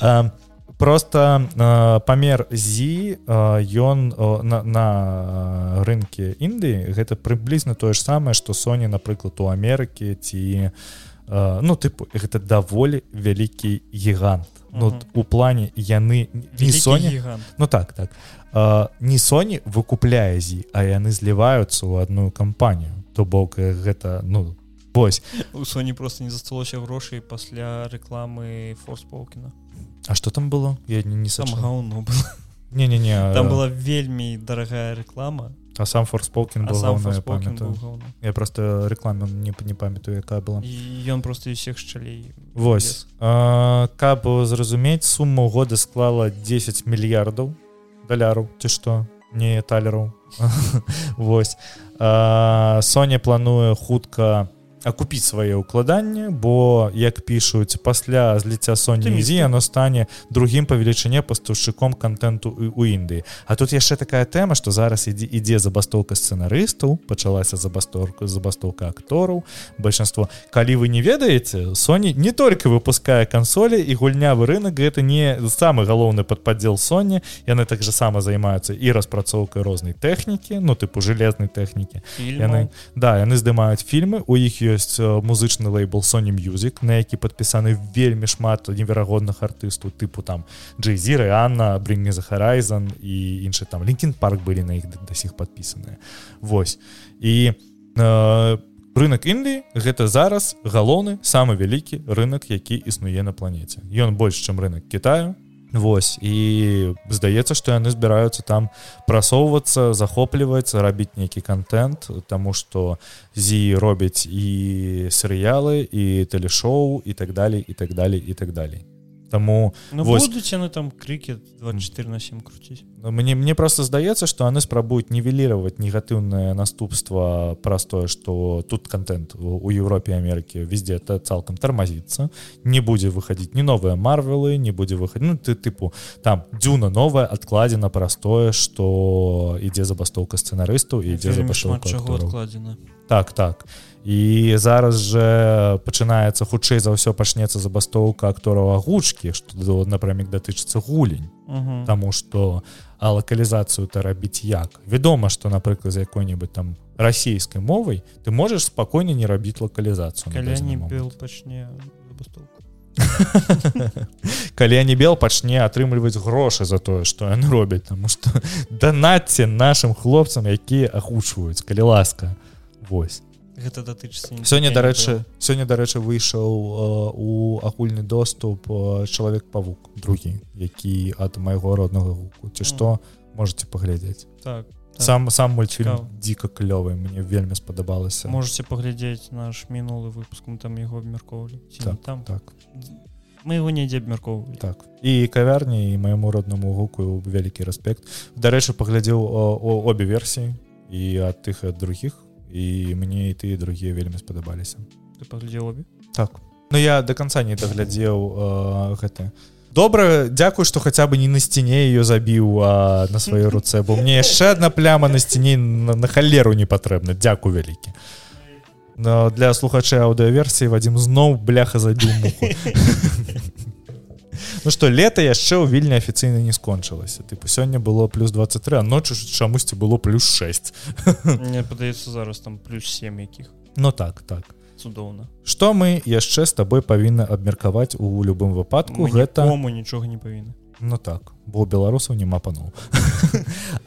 просто э, памер зі ён э, на, на рынке Індыі гэта прыблізна тое ж самае што Соня напрыклад у Амерыкі ці э, ну тыпу гэта даволі вялікі гігант. Ну, у плане яны не Соня Ну так так. Э, не Соні выкупляе зі а яны зліваюцца ў адную кампанію. То бок гэта ну вось. У Соні просто не засталося грошай пасля рэкламы форспокіна А что там было? Я не, не сам гауну было. Не не не там была вельмі дарагая реклама. а сам форспокен я просто рекламу не не памятаю якая была. Ён просто всех шчалей Вось. каб зразумець сумму года склала 10 мільярдаў даляраў. Ці што не талераў. Вось. Соня плануе хутка акупіць свае ўкладанні бо як пішуць пасля зліцця Соні зі яно стане другім па велічыне пастаўшчыком контенту у Індыі А тут яшчэ такая тэма што зараз ідзе ідзе забастоўка сцэнарыстаў пачалася забасторка забастоўка актораў большинство. Калі вы не ведаеце Соні не только выпускае кансолі і гульнявы рынок гэта не самы галоўны падпадзел Соні яны так же сама займаюцца і распрацоўкай рознай тэхнікі ну тыпу жалезнай тэхнікі яны да яны здымаюць фільмы у іх ёсць музычны лейбл Sony music на які падпісаны вельмі шмат неверагодных артыстаў тыпу там джейзіры Анна бринні за Харайзан і іншы там. Лінкін парк былі на іх да сих падпісаныя. Вось. І э, рынок Індыі гэта зараз галоўны самы вялікі рынок які існуе на планеце. Ён больш чым рынок Китаю Вось. І здаецца што яны збіраюцца там прасоўвацца захопліваецца рабіць нейкі контент тому что зі робяць і серыялы і тэлешоу і так далей і так далей і так далей Таму ну, вось... будуць яны там крыкі 24 на 7 круціць ну, мне мне просто здаецца што яны спрабуюць нівеліраваць негатыўнае наступства праз тое што тут контент у Еўропе Амерыкі везде это цалкам тармазіцца не будзе выхадзіць не новыя марвелы не будзе выхадзіць ну, ты тыпу там дзюна новая адкладзена праз тое што ідзе забастоўка сцэнарыстаў ідзе закладзена так так і зараз же пачынаецца хутчэй за ўсё пачнецца забастоўка актораў агучкі што напрамік датычыцца гулень Таму что а лакалізацыю то рабіць як? Вядома что напрыклад за якой-нибудь там расійскай мовай ты можаш спакойна не рабіць лакалізацыю пачне калі не бел пачне атрымліваць грошы за тое что яны робяць тому что данаце нашим хлопцам якія агучваюць калі ласка. Вось гэта датычыцца сёння дарэчы сёння дарэчы выйшаў у агульны доступ чалавек павук другі які ад майго роднага гуку. Ці што можете паглядзець. Так, так. Сам сам мультфільм дзіка клёвы мне вельмі спадабалася. Можете паглядзець наш мінулы выпуск мы там яго абмяркоўвалі. Так, там? так. Мы его недзе абмяркоўвалі. Так. І кавярні і майму роднаму гуку вялікі рэспект. Дарэчы паглядзеў обе версіі і ад тых ад других і мне і ты другія вельмі спадабаліся паглядзеў так. Ну я до конца не даглядзеў э, гэта добра дзякую что хаця бы не на сцяне ее забіў на сваёй руцэ бо мне яшчэ одна пляма на сцяне на, на халеру не патрэбна дзякую вялікі но для слухачэй аўдыоверсіі вадзім зноў бляха забіў муху Ну что лето яшчэ ў вільні афіцыйна не скончылася. Тыпу сёння было плюс 23 а ночу чамусьці было плюс 6 мне падаецца зараз там плюс 7 якіх. Ну так так. Цудоўна. Что мы яшчэ з табой павінны абмеркаваць у любым выпадку мы гэта мы нічога не павінны. Ну так бо беларусаў няма паноў.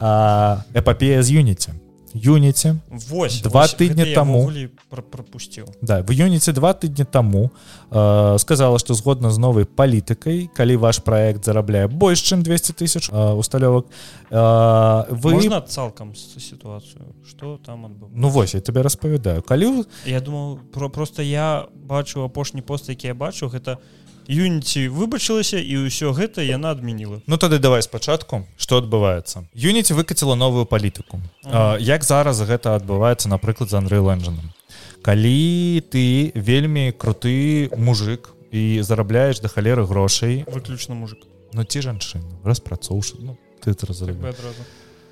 Эпапея з юніце юніце Вось два тыдні таму пропусціў да в юніце два тыдні таму э, сказала что згодна з новай палітыкай калі ваш проект зарабляе больш чым 200 тысяч э, усталёвак э, вы Можна цалкам сітуацыю что там адбыв? ну вось я тебе распавядаю. Калі я думал про просто я бачу апошні пост які я бачу гэта у юніці выбачылася і ўсё гэта яна адмяніла Ну тады давай спачатку что адбываецца юніці выкаціла новую палітыку ага. як зараз гэта адбываецца напрыклад з Андрэй лэнджаном калі ты вельмі круты мужик і зарабляеш да халеры грошай выключна мужик. Ну ці жанчын распрацоўшы ну, ты разрыв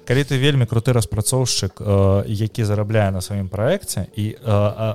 калі ты вельмі круты распрацоўшчык э, які зарабляе на сваім праекце і э,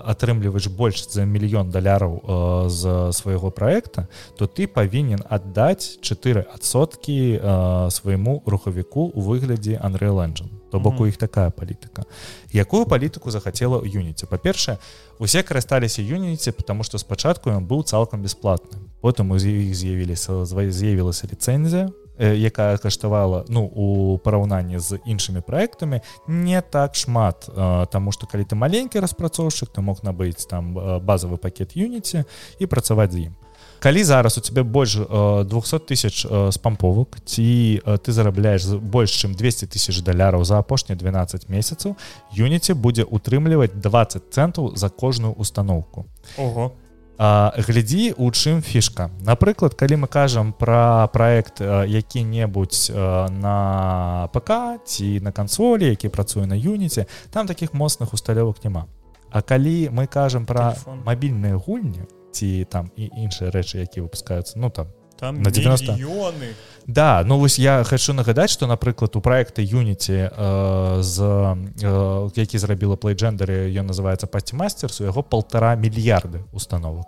атрымліваеш больш за мільён даляраў э, з свайго праекта то ты павінен аддаць 4соткі э, свайму рухавіку у выглядзе Андрей Лэнджан то бок у іх такая палітыка. Якую палітыку захацела юніце па-першае усе карысталіся юніце потому что спачатку ён быў цалкам бясплатны потым у іх з'явіліся з'явілася ліцэнзія якая каштавала ну у параўнанні з іншымі праектамі не так шмат Таму что калі ты маленькі распрацоўшчык ты мог набыць там базовый пакет юніці і працаваць з ім. Калі зараз у тебе больш 200 тысяч спамповак ці ты зарабляеш больш чым 200 тысяч даляраў за апошнія 12 месяцаў юніці будзе утрымліваць 20 центаў за кожную установку. Ого глядзі у чым фішка напрыклад калі мы кажам про проект які-небудзь на ПК ці на кансолі які працуе на юніце там таких моцных усталёвак няма А калі мы кажам Телефон. мабільныя гульні ці там і іншыя рэчы які выпускаюцца ну там там На 90. мільёны. Да, ну вось я хочу нагадаць, што напрыклад у проекта Unity э, з э, які зрабіла плейджендеры ён называется пасцімастерс у яго полтора мільярды установок.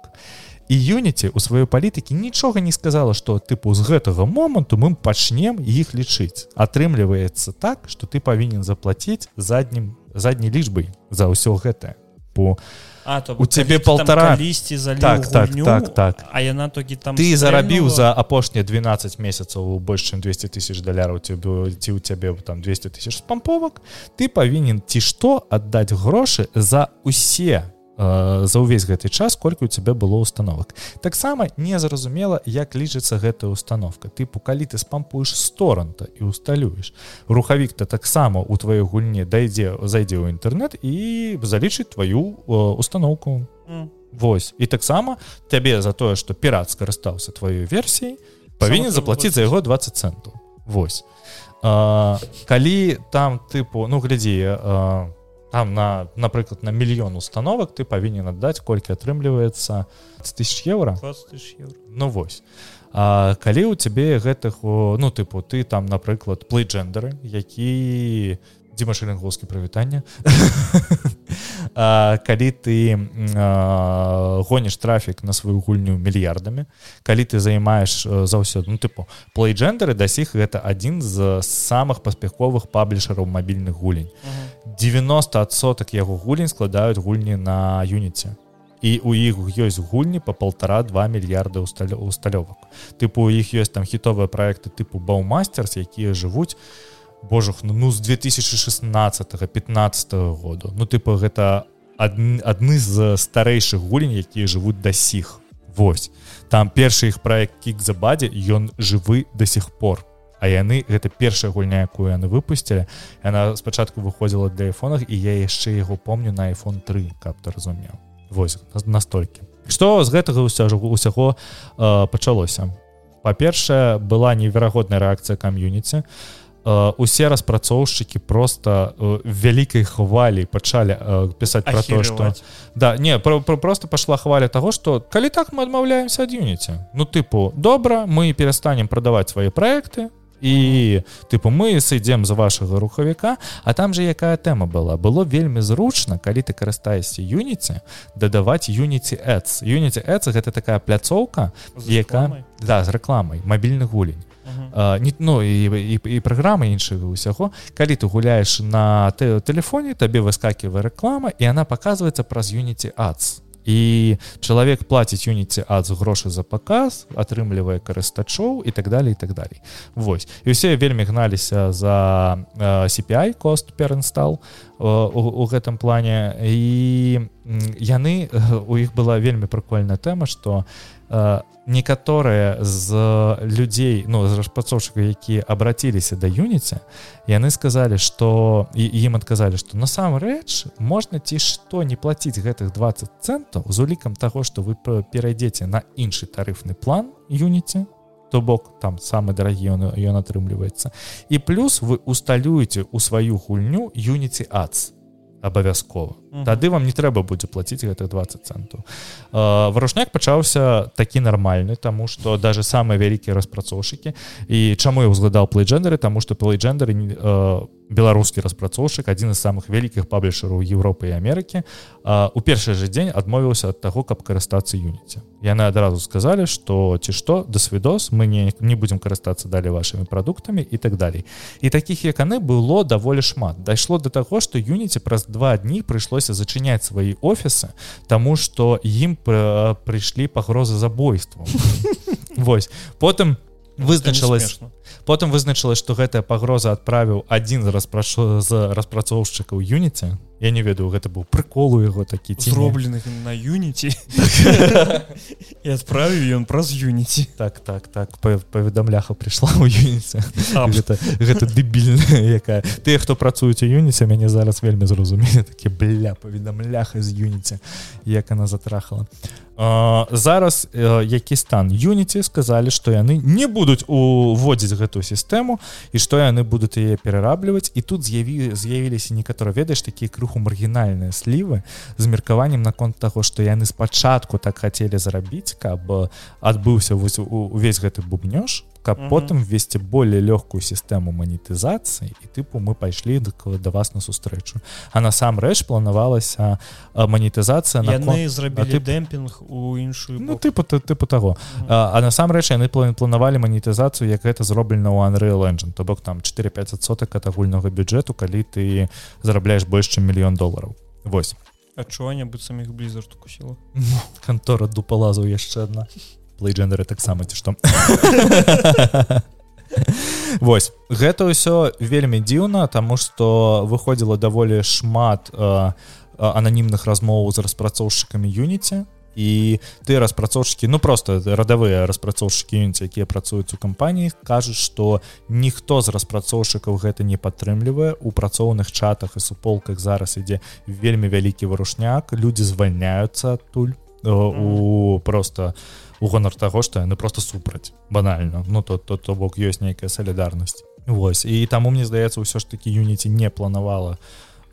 І Unity у сваёй палітыкі нічога не сказала, што тыпу з гэтага моманту мы пачнем іх лічыць. Атрымліваецца так, што ты павінен заплаціць заднім задняй лічбай за ўсё гэтае. По А, то У цябе полтора. лісці заліў Так, так, гульню, так, так. а яна тоді там ты зарабіў за апошнія 12 месяцаў больш чым 200 тысяч даляраў бу- ці ў цябе там 200 тысяч спамповак ты павінен ці што аддаць грошы за усе за ўвесь гэты час колькі у цябе было установак таксама незразумела як лічыцца гэтая установка тыпу калі ты спампуеш сторанта і усталюеш рухавік то таксама у тваёй гульні дайдзе зайдзе ў інтэрнэт і залічыць тваю э, установку. М. Вось. І таксама табе за тое што пірат скарыстаўся тваёй версіяй павінен трэба заплаціць за яго 20 центаў Вось. А, калі там тыпу ну глядзі а, там на напрыклад на мільён установак ты павінен аддаць колькі атрымліваецца тысяч еўра 20 тысяч еўра. Ну вось А калі у цябе гэтых ну тыпу ты там напрыклад плейджендеры які Дзіма шаленгоўскі прывітання калі ты а, гоніш трафік на сваю гульню мільярдамі калі ты займаеш заўсёды ну тыпу плейджендеры дасіх гэта адзін з самых паспяховых паблішараў мабільных гулень 90сотак яго гулень складаюць гульні на юніце і у іх ёсць гульні по полтора-два мільярда усталёвак тыпу у іх ёсць там хітовыя проекты тыпу баумастерс якія жывуць божух ну, з 2016 15 году ну тыпу гэта адны, адны з старэйшых гулень якія жывуць да сіх Вось. Там першы іх проект кік забадзе ён жывы до сих пор а яны гэта першая гульня якую яны выпусцілі. Яна спачатку выходзіла для айфонах і я яшчэ яго помню на iPhone 3 каб ты разумеў. Вось настолькі. Што з гэтага ўсяго усяго э, пачалося? Па-першае была неверагодная рэакцыя кам'юніці. Усе распрацоўшчыкі просто э, вялікай хвалі пачалі э, пісаць про то что да не про, про, просто пошла хваля того что калі так мы адмаўляемся ад юніці ну тыпу добра мы перастанем прадаваць свае проекты і тыпу мы сыдзем з вашага рухавіка а там же якая тэма была было вельмі зручна калі ты карыстаешся юніці дадаваць юніці Ads. Юніці Ads гэта такая пляцоўка З яка рэкламай? да з рэкламай мабільны гулень Мгм. А, не ну і, і, і праграмы іншага ўсяго калі ты гуляеш на тэ- тэлефоне табе выскакивае рэклама і она показывается праз Unity Ads і чалавек плаціць Unity Ads грошы за паказ атрымлівае карыстачоў і так далее і так далей. Вось. І ўсе вельмі гналіся за CPI кост перинстал у, у гэтым плане. І м, яны э, у іх была вельмі прыкольная тэма что э, некаторыя з людзей ну з распрацоўшчыкаў якія абраціліся да юніці яны сказалі что ім адказалі что насамрэч можна ці што не плаціць гэтых 20 центаў з улікам таго что вы перайдзеце на іншы тарыфны план юніці то бок там самы дарагі ён ён атрымліваецца. І плюс вы усталюеце у сваю гульню юніці ац абавязкова Мгм. тады вам не трэба будзе плаціць гэтых 20 центаў варушняк пачаўся такі нармальны тому что даже самыя вялікія распрацоўшчыкі і чаму я узгадаў плейджендеры тому что плейджендеры беларускі распрацоўшчык адзін з самых вялікіх паблішараў Европы і Амерыкі у першы же дзень адмовіўся ад таго каб карыстацца юніці. Яны адразу сказалі что ці што да свідос мы не не будзем карыстацца далей вашими прадуктамі і так далей і таких як яны было даволі шмат. Дайшло до таго что юніці праз два дні прыйшлося зачыняць свае офісы тому что ім пры- прыйшлі пагрозы забойству Вось. Потым вызначылась Смешно. Потым вызначылась что гэтая пагроза адправіў адзін з распраш... з распрацоўшчыкаў юніці. Я не ведаю гэта быў прыкол у яго такі зробленых на юніці. І адправіў ён праз юніці. Так так так. Па- паведамляха прыйшла ў юніце гэта гэта дэбільная якая. Тыя хто працуюць у юніце мяне зараз вельмі зразумелі. Такі бля паведамляха з юніце як она затрахала зараз які стан? Юніці сказалі што яны не будуць уводзіць гэтую сістэму і што яны будуць яе перарабліваць. І тут з'яві з'явіліся некаторы ведаеш такія крыху маргінальныя слівы з меркаваннем наконт таго што яны спачатку так хацелі зарабіць каб адбыўся увесь гэты бубнёж каб угу. потым ввесці более лёгкую сістэму манетызацыі і тыпу мы пайшлі да вас на сустрэчу а насамрэч планавалася манетызацыя на зрабілі тып... дэмпінг у іншую ну тыпу тыпу таго угу. а, а насамрэч яны планавалі манетызацыю як гэта зроблена ў Unreal Engine то бок там 4-5 соток ад агульнага бюджэту калі ты зарабляеш больш чым мільён долараў восьось адчування быццам іх блізар укусіла кантора дупалазу яшчэ одна плейджендеры таксама ці што. Вось. Гэта ўсё вельмі дзіўна таму што выходзіла даволі шмат э, ананімных размоў з распрацоўшчыкамі юніце і ты распрацоўшчыкі ну просто радавыя распрацоўшчыкі юніці якія працуюць у кампаніі кажуць што ніхто з распрацоўшчыкаў гэта не падтрымлівае. У працоўных чатах і суполках зараз ідзе вельмі вялікі варушняк. Людзі звальняюцца адтуль у просто у у гонар таго што яны просто супраць банальна ну то то то бок ёсць нейкая салідарнасць Вось і таму мне здаецца ўсё ж такі юніці не планавала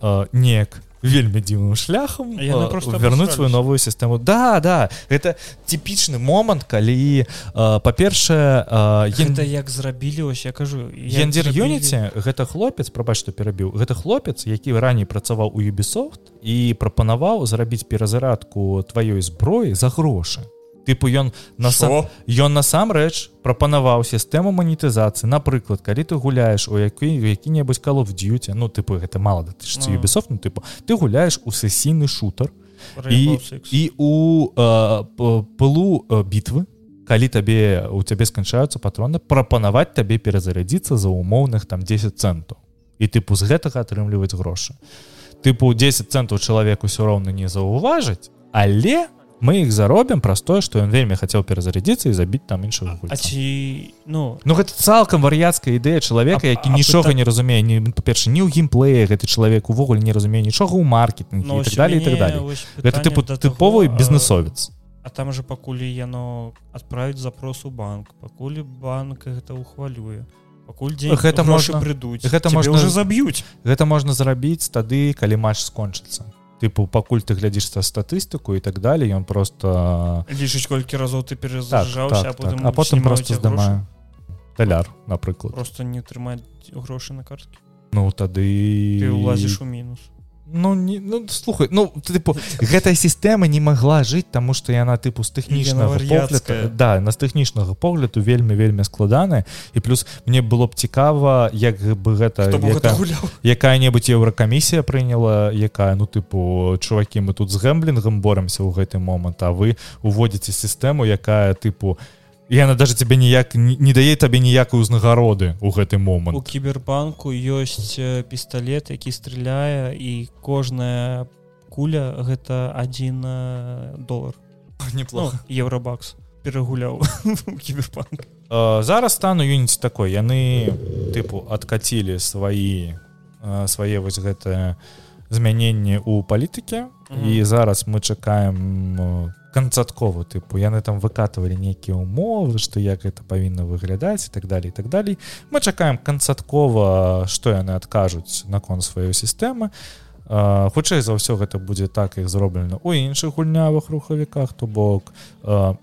э, неяк вельмі дзіўным шляхам просто вярнуць сваю новую сістэму да да. Это типічны момант калі па-першае гэта як зрабілі ось я кажу ендзер юніці гэта хлопец прабач што перабіў гэта хлопец які раней працаваў у юбісофт і прапанаваў зрабіць перазарадку тваёй зброі за грошы тыпу ён насам ён насамрэч прапанаваў сістэму манетызацыі. Напрыклад калі ты гуляеш у які які-небудзь калов дзюце ну тыпу гэта мала да ты юбісофт ну тыпу ты гуляеш у сесійны шутер і і у пылу бітвы калі табе у цябе сканчаюцца патроны прапанаваць табе перазарядзіцца за умоўных там 10 центаў і тыпу з гэтага атрымліваць грошы. Тыпу 10 центаў чалавек усё роўна не заўважыць але у мы их заробім праз тое што ён вельмі хацеў перазарядзіцца і забіць там іншых ці ну ну гэта цалкам вар'яцкая ідэя чалавека які нічога пыта... не разумее не па-перша не ў геймплее гэты чалавек увогуле не разумее нічога ў маркетинг ну, так далее так далее. гэта тыпу тыповы бізнесовец А там же пакуль яно адправіць запрос у банк пакуль банк гэта ухвалюе пакуль дзень гэта можна прыдуць гэта можна уже заб'юць гэта можна зрабіць тады калі матч скончыцца тыпу пакуль ты глядзішся статыстыку і так далее ён просто лічыць колькі разоў ты перазажаўся так, так, так. а потым просто здымаю таляр напрыклад просто не трымаць грошы на карткі ну тады улазіш у мінус ну не ну слухай ну тыпу гэтая сістэма не могла жыць тому что яна тыпу з тэхнічнага погляду да на з тэхнічнага погляду вельмі вельмі складаная і плюс мне было б цікава як бы гэта якая-небудзь еўракамісія прыняла якая ну тыпу чувакі мы тут з гэмблінгам боремся ў гэты момант а вы уводзіце сістэму якая тыпу не яна даже тебе ніяк не дае табе ніякай узнагароды у гэты момант. У кібербанку ёсць пісталлет які стреляе і кожная куля гэта один долар. Неплохо. Ну, евробакс перагуляў зараз стану юніць такой. Яны тыпу адкацілі свае свае вось гэтае змяненне у палітыке. -hmm. і зараз мы чакаем канцаткова тыпу яны там выкатывалі нейкія умовы што як гэта павінна выглядаць і так далее і так далей мы чакаем канцаткова што яны адкажуць наконт сваёй сістэмы хутчэй за ўсё гэта будзе так як зроблена у іншых гульнявых рухавіках то бок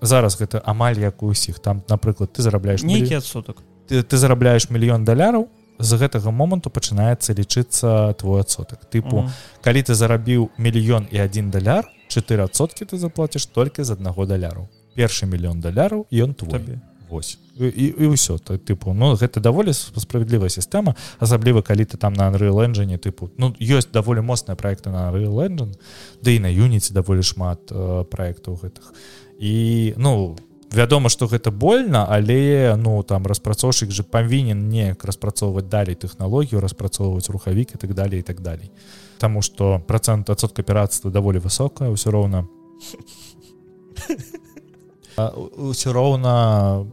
зараз гэта амаль як у усіх там напрыклад ты зарабляеш нейкі адсотак ты, ты зарабляеш мільён даляраў з гэтага моманту пачынаецца лічыцца твой адсотак тыпу mm -hmm. калі ты зарабіў мільён і один даляр 4сотки ты заплатишь только з аднаго даляру першы мільён даляраў ён твой Вось і, і ўсё то тыпу Ну гэта даволі справядлівая сістэма асабліва калі ты там на Unreal Engine тыпу Ну ёсць даволі моцныя проекты на Unreal Engine да і на юніце даволі шмат э, проектаў гэтых і ну вядома что гэта больно але ну там распрацоўшчык же павінен неяк распрацоўваць далей тэхналогію распрацоўваць рухавік і так далее і так далей Таму что процент адсотка піратства даволі высокая ўсё роўна ўсё роўна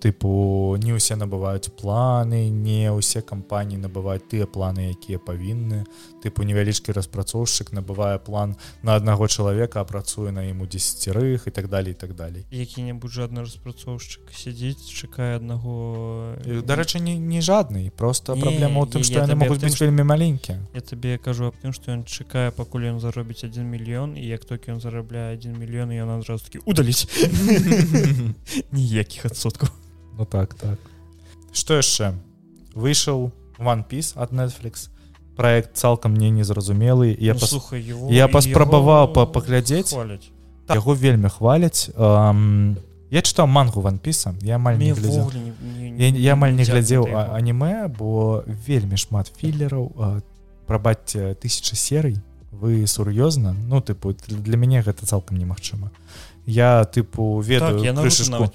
тыпу не ўсе набываюць планы не ўсе кампаніі набываюць тыя планы якія павінны. Тыпу невялічкі распрацоўшчык набывае план на аднаго чалавека а працуе на ім у десятцірых і так далее так далей. Які-небудзь жадны распрацоўшчык сядзіць чакае аднаго дарэчы не не жадны. Просто праблема ў тым што яны могуць быць вельмі маленькія. я табе кажу аб тым што ён чакае пакуль ён заробіць один мільён і як толькі ён зарабляе один мільён ён адразу такі удаліць ніякіх адсоткаў ну так так. Что яшчэ выйшаў one piece ад netflix. Проект цалкам мне незразумелы я ну, пас... слухай, его, я паспрабаваў его... па паглядзець яго вельмі хваляць um, я чытаў мангу ванпіса я амаль не глядзеў я амаль не глядзеў аніме бо вельмі шмат філераў прабачце тысяча серый вы сур'ёзна ну тыпу для мяне гэта цалкам немагчыма я тыпу ведаю так, я, крышачку,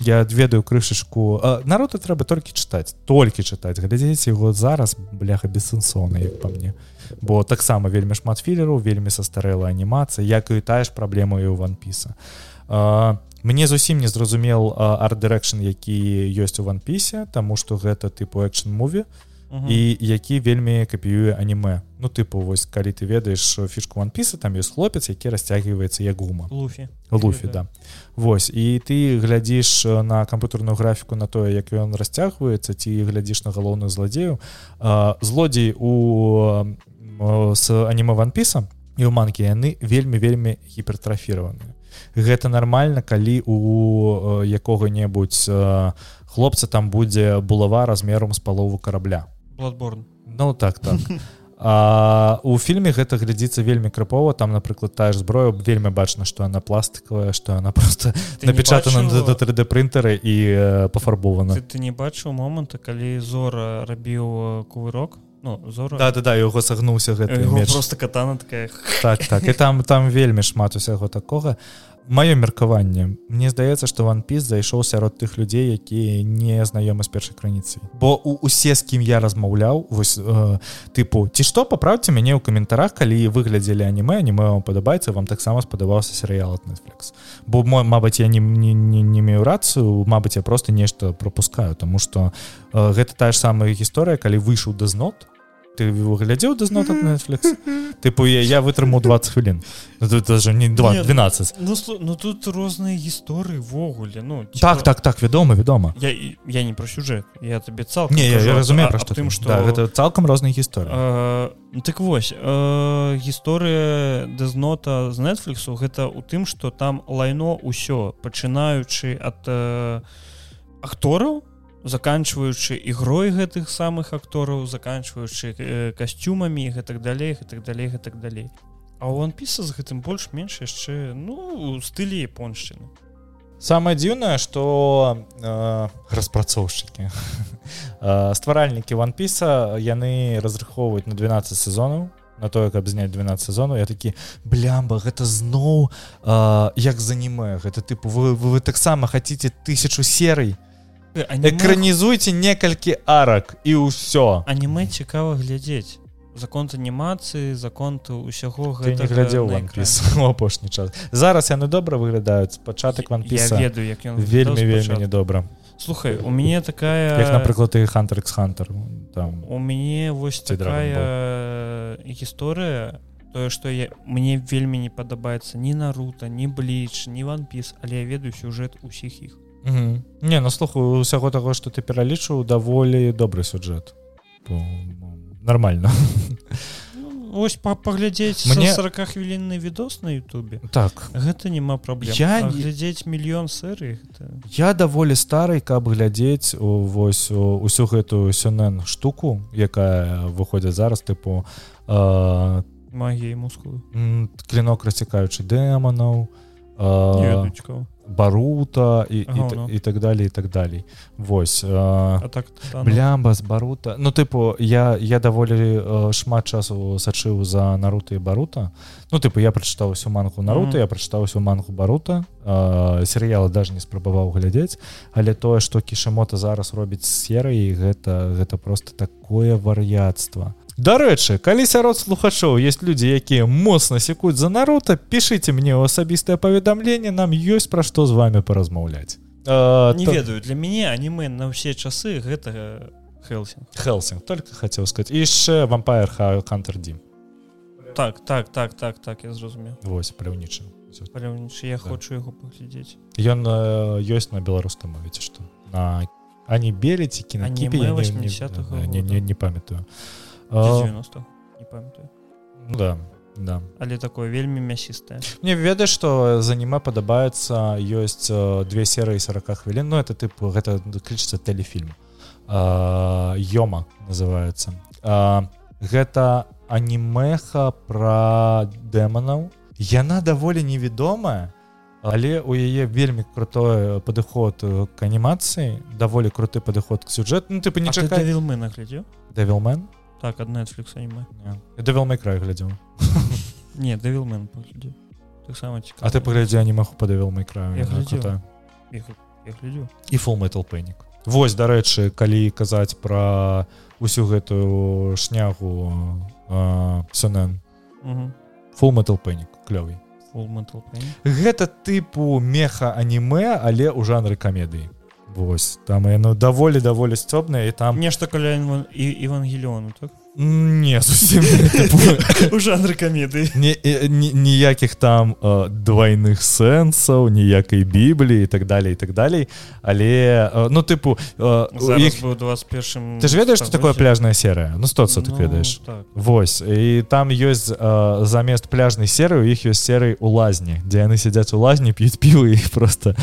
я ведаю крышачку народу трэба толькі чытаць толькі чытаць глядзець его зараз бляха бессэнсоўна як па мне бо таксама вельмі шмат філераў вельмі састарэла анімацыя як і тая ж праблема і ў ванпіса мне зусім не зразумел арт-дырэкшн які ёсць у ванпісе таму што гэта тыпу экшн муві і які вельмі капіюе аніме. Ну тыпу вось калі ты ведаеш фішку ванпіса там ёсць хлопец які расцягваецца як гума. Луфі. Луфі да. Вось і ты глядзіш на камп'ютарную графіку на тое як ён расцягваецца ці глядзіш на галоўную зладзею злодзей у з аніме ванпіса і ў манкі яны вельмі вельмі гіпертрафіраваныя гэта нармальна калі у якога-небудзь хлопца там будзе булава размером з палову карабля Bloodborne. Ну так так. А, у фільме гэта глядзіцца вельмі крыпова. Там напрыклад тая ж зброя вельмі бачна што она пластикавая што она просто напечатана бачу... на 3d прынтары і э, пафарбована. Ты, ты не бачыў моманта калі зора рабіў кувырок? Ну, зора да, да, да яго сагнуўся гэта просто катана такая. Так так. І там там вельмі шмат усяго такога. а маё меркаванне Мне здаецца што ванпіс зайшоў сярод тых людзей якія не знаёмы з першай крыніцай. Бо у усе з кім я размаўляў вось э, тыпу ці што паправце мяне ў каментарах калі выглядзелі аніме аніме вам падабаецца вам таксама спадабаўся серыял от netflix бо мой Мабыць я не не, не, не мею рацыю Мабыць я просто нешта пропускаю тому что э, гэта тая ж самая гісторыя калі выйшаў дазнот ты выглядзеў дазнот от netflix? Тыпу я, я вытрымаў 20 хвілін ну, тут даже не 2 12 ну, ну тут розныя гісторыі ввогуле ну типа... так так так вядома вядома я я не про сюжэт я табе цал не я, я разумею про што тым что да, гэта цалкам розныя гісторыі э, так вось э, гісторыя дэзнота з netflixу гэта у тым что там лайно ўсё пачынаючы ад э, актораў заканчваючы ігрой гэтых самых актораў заканчваючы э, касцюмамі гэтак далей гэтак далей гэтак далей. А он піса з гэтым больш-менш яшчэ ну стылі японшчыны. Самое дзіўнае что э, распрацоўшчыкі э, стваральнікі ванпіса яны разрыхоўваюць на 12 сезонаў. На тое каб зняць 12 сезону я такі блямба гэта зноў э, як заніме гэта тыпу вы, вы, вы таксама хаце тысячу серый экранізуйте некалькі арак і ўсё аніме цікава глядзець закон анімацыі закон усяго не глядзеў апошні час. Зараз яны добра выглядаюць пачатак вам ведаю як ён вельмі вельмі недобра. Слухай у мяне такая як напрыклад і хантеркс хантер там у мяне вось такая гісторыя тое што я мне вельмі не падабаецца ні нарута ні бліч ні ванпіс але я ведаю сюжэт усіх іх Угу. Не наслухаю усяго таго што ты пералічыў даволі добры сюджэт нормально. Ну, ось па паглядзець мне 40 хвілінны відос на Ютубе так. гэта няма праблем я глядзець мільён серый гэта... я даволі старый каб глядзець вось усю гэтую сёнэн штуку якая выходзіць зараз тыпу э, магіі мускулы клінок расцікаючы дэманаў э, барута і, ага, і, ну. і так далее і так далей Вось а, так, ну. блямба з барута Ну тыпу я я даволі шмат часу сачыў за наруты барута Ну тыпу я прачытаў усю манку наруты mm -hmm. я прачытаў усю манку барута серыялы даже не спрабаваў глядзець але тое што кішамота зараз робіць серыі гэта гэта просто такое вар'яцтва Дарэчы калі сярод слухачоў есть людзі якія моцна секуць за нарута пішыце мне ў асабістае паведамленне нам ёсць пра што з вами паразмаўляць. Не то... ведаю для мяне аніме на ўсе часы гэтага хелсинг хелсинг только хацеў сказать яшчэ вампайр хантер Д так так так так так я зразумеў. Вось паляўнічым я да. хочу яго паглядзець. Ён ёсць на беларускам мовіце што. На ані беліці кінакіпе не, не, не, не, не памятаю не памятаю ну, да да. Але такое вельмі мясістае мне ведаеш што за аніме падабаецца ёсць две серыі 40 хвілін. Ну это тыпу гэта клічыцца тэлефільм. Ёма называется а, гэта анімеха пра дэманаў. Яна даволі невядомая але у яе вельмі крутой падыход к анімацыі даволі круты падыход к сюжэт ну ты не чакавілмы наглядзеў? Давілмен так ад netflix аніме давел мой край глядзеў не давілмен таксама а ты паглядзе анімаху падавел мой краю і фул metal пэнік Вось дарэчы калі казаць пра усю гэтую шнягу сёнэн фул metal пэнік клёвый. Гэта тыпу меха аніме але ў жанры камедыі Вось. Там яно даволі даволі сцёбнае і там нешта каля і евангеліону так? Не зусім у жанры камеды ніякіх там э, двойных сэнсаў ніякай бібліі так далее і так далей. Але э, ну тыпу э, іх 21 ты ж ведаеш что такое пляжная серыя? Ну сто ты ведаеш. так. Вось. І там ёсць э, замест пляжнай серыі у іх ёсць серый у лазні дзе яны сядзяць у лазні п'юць півы і просто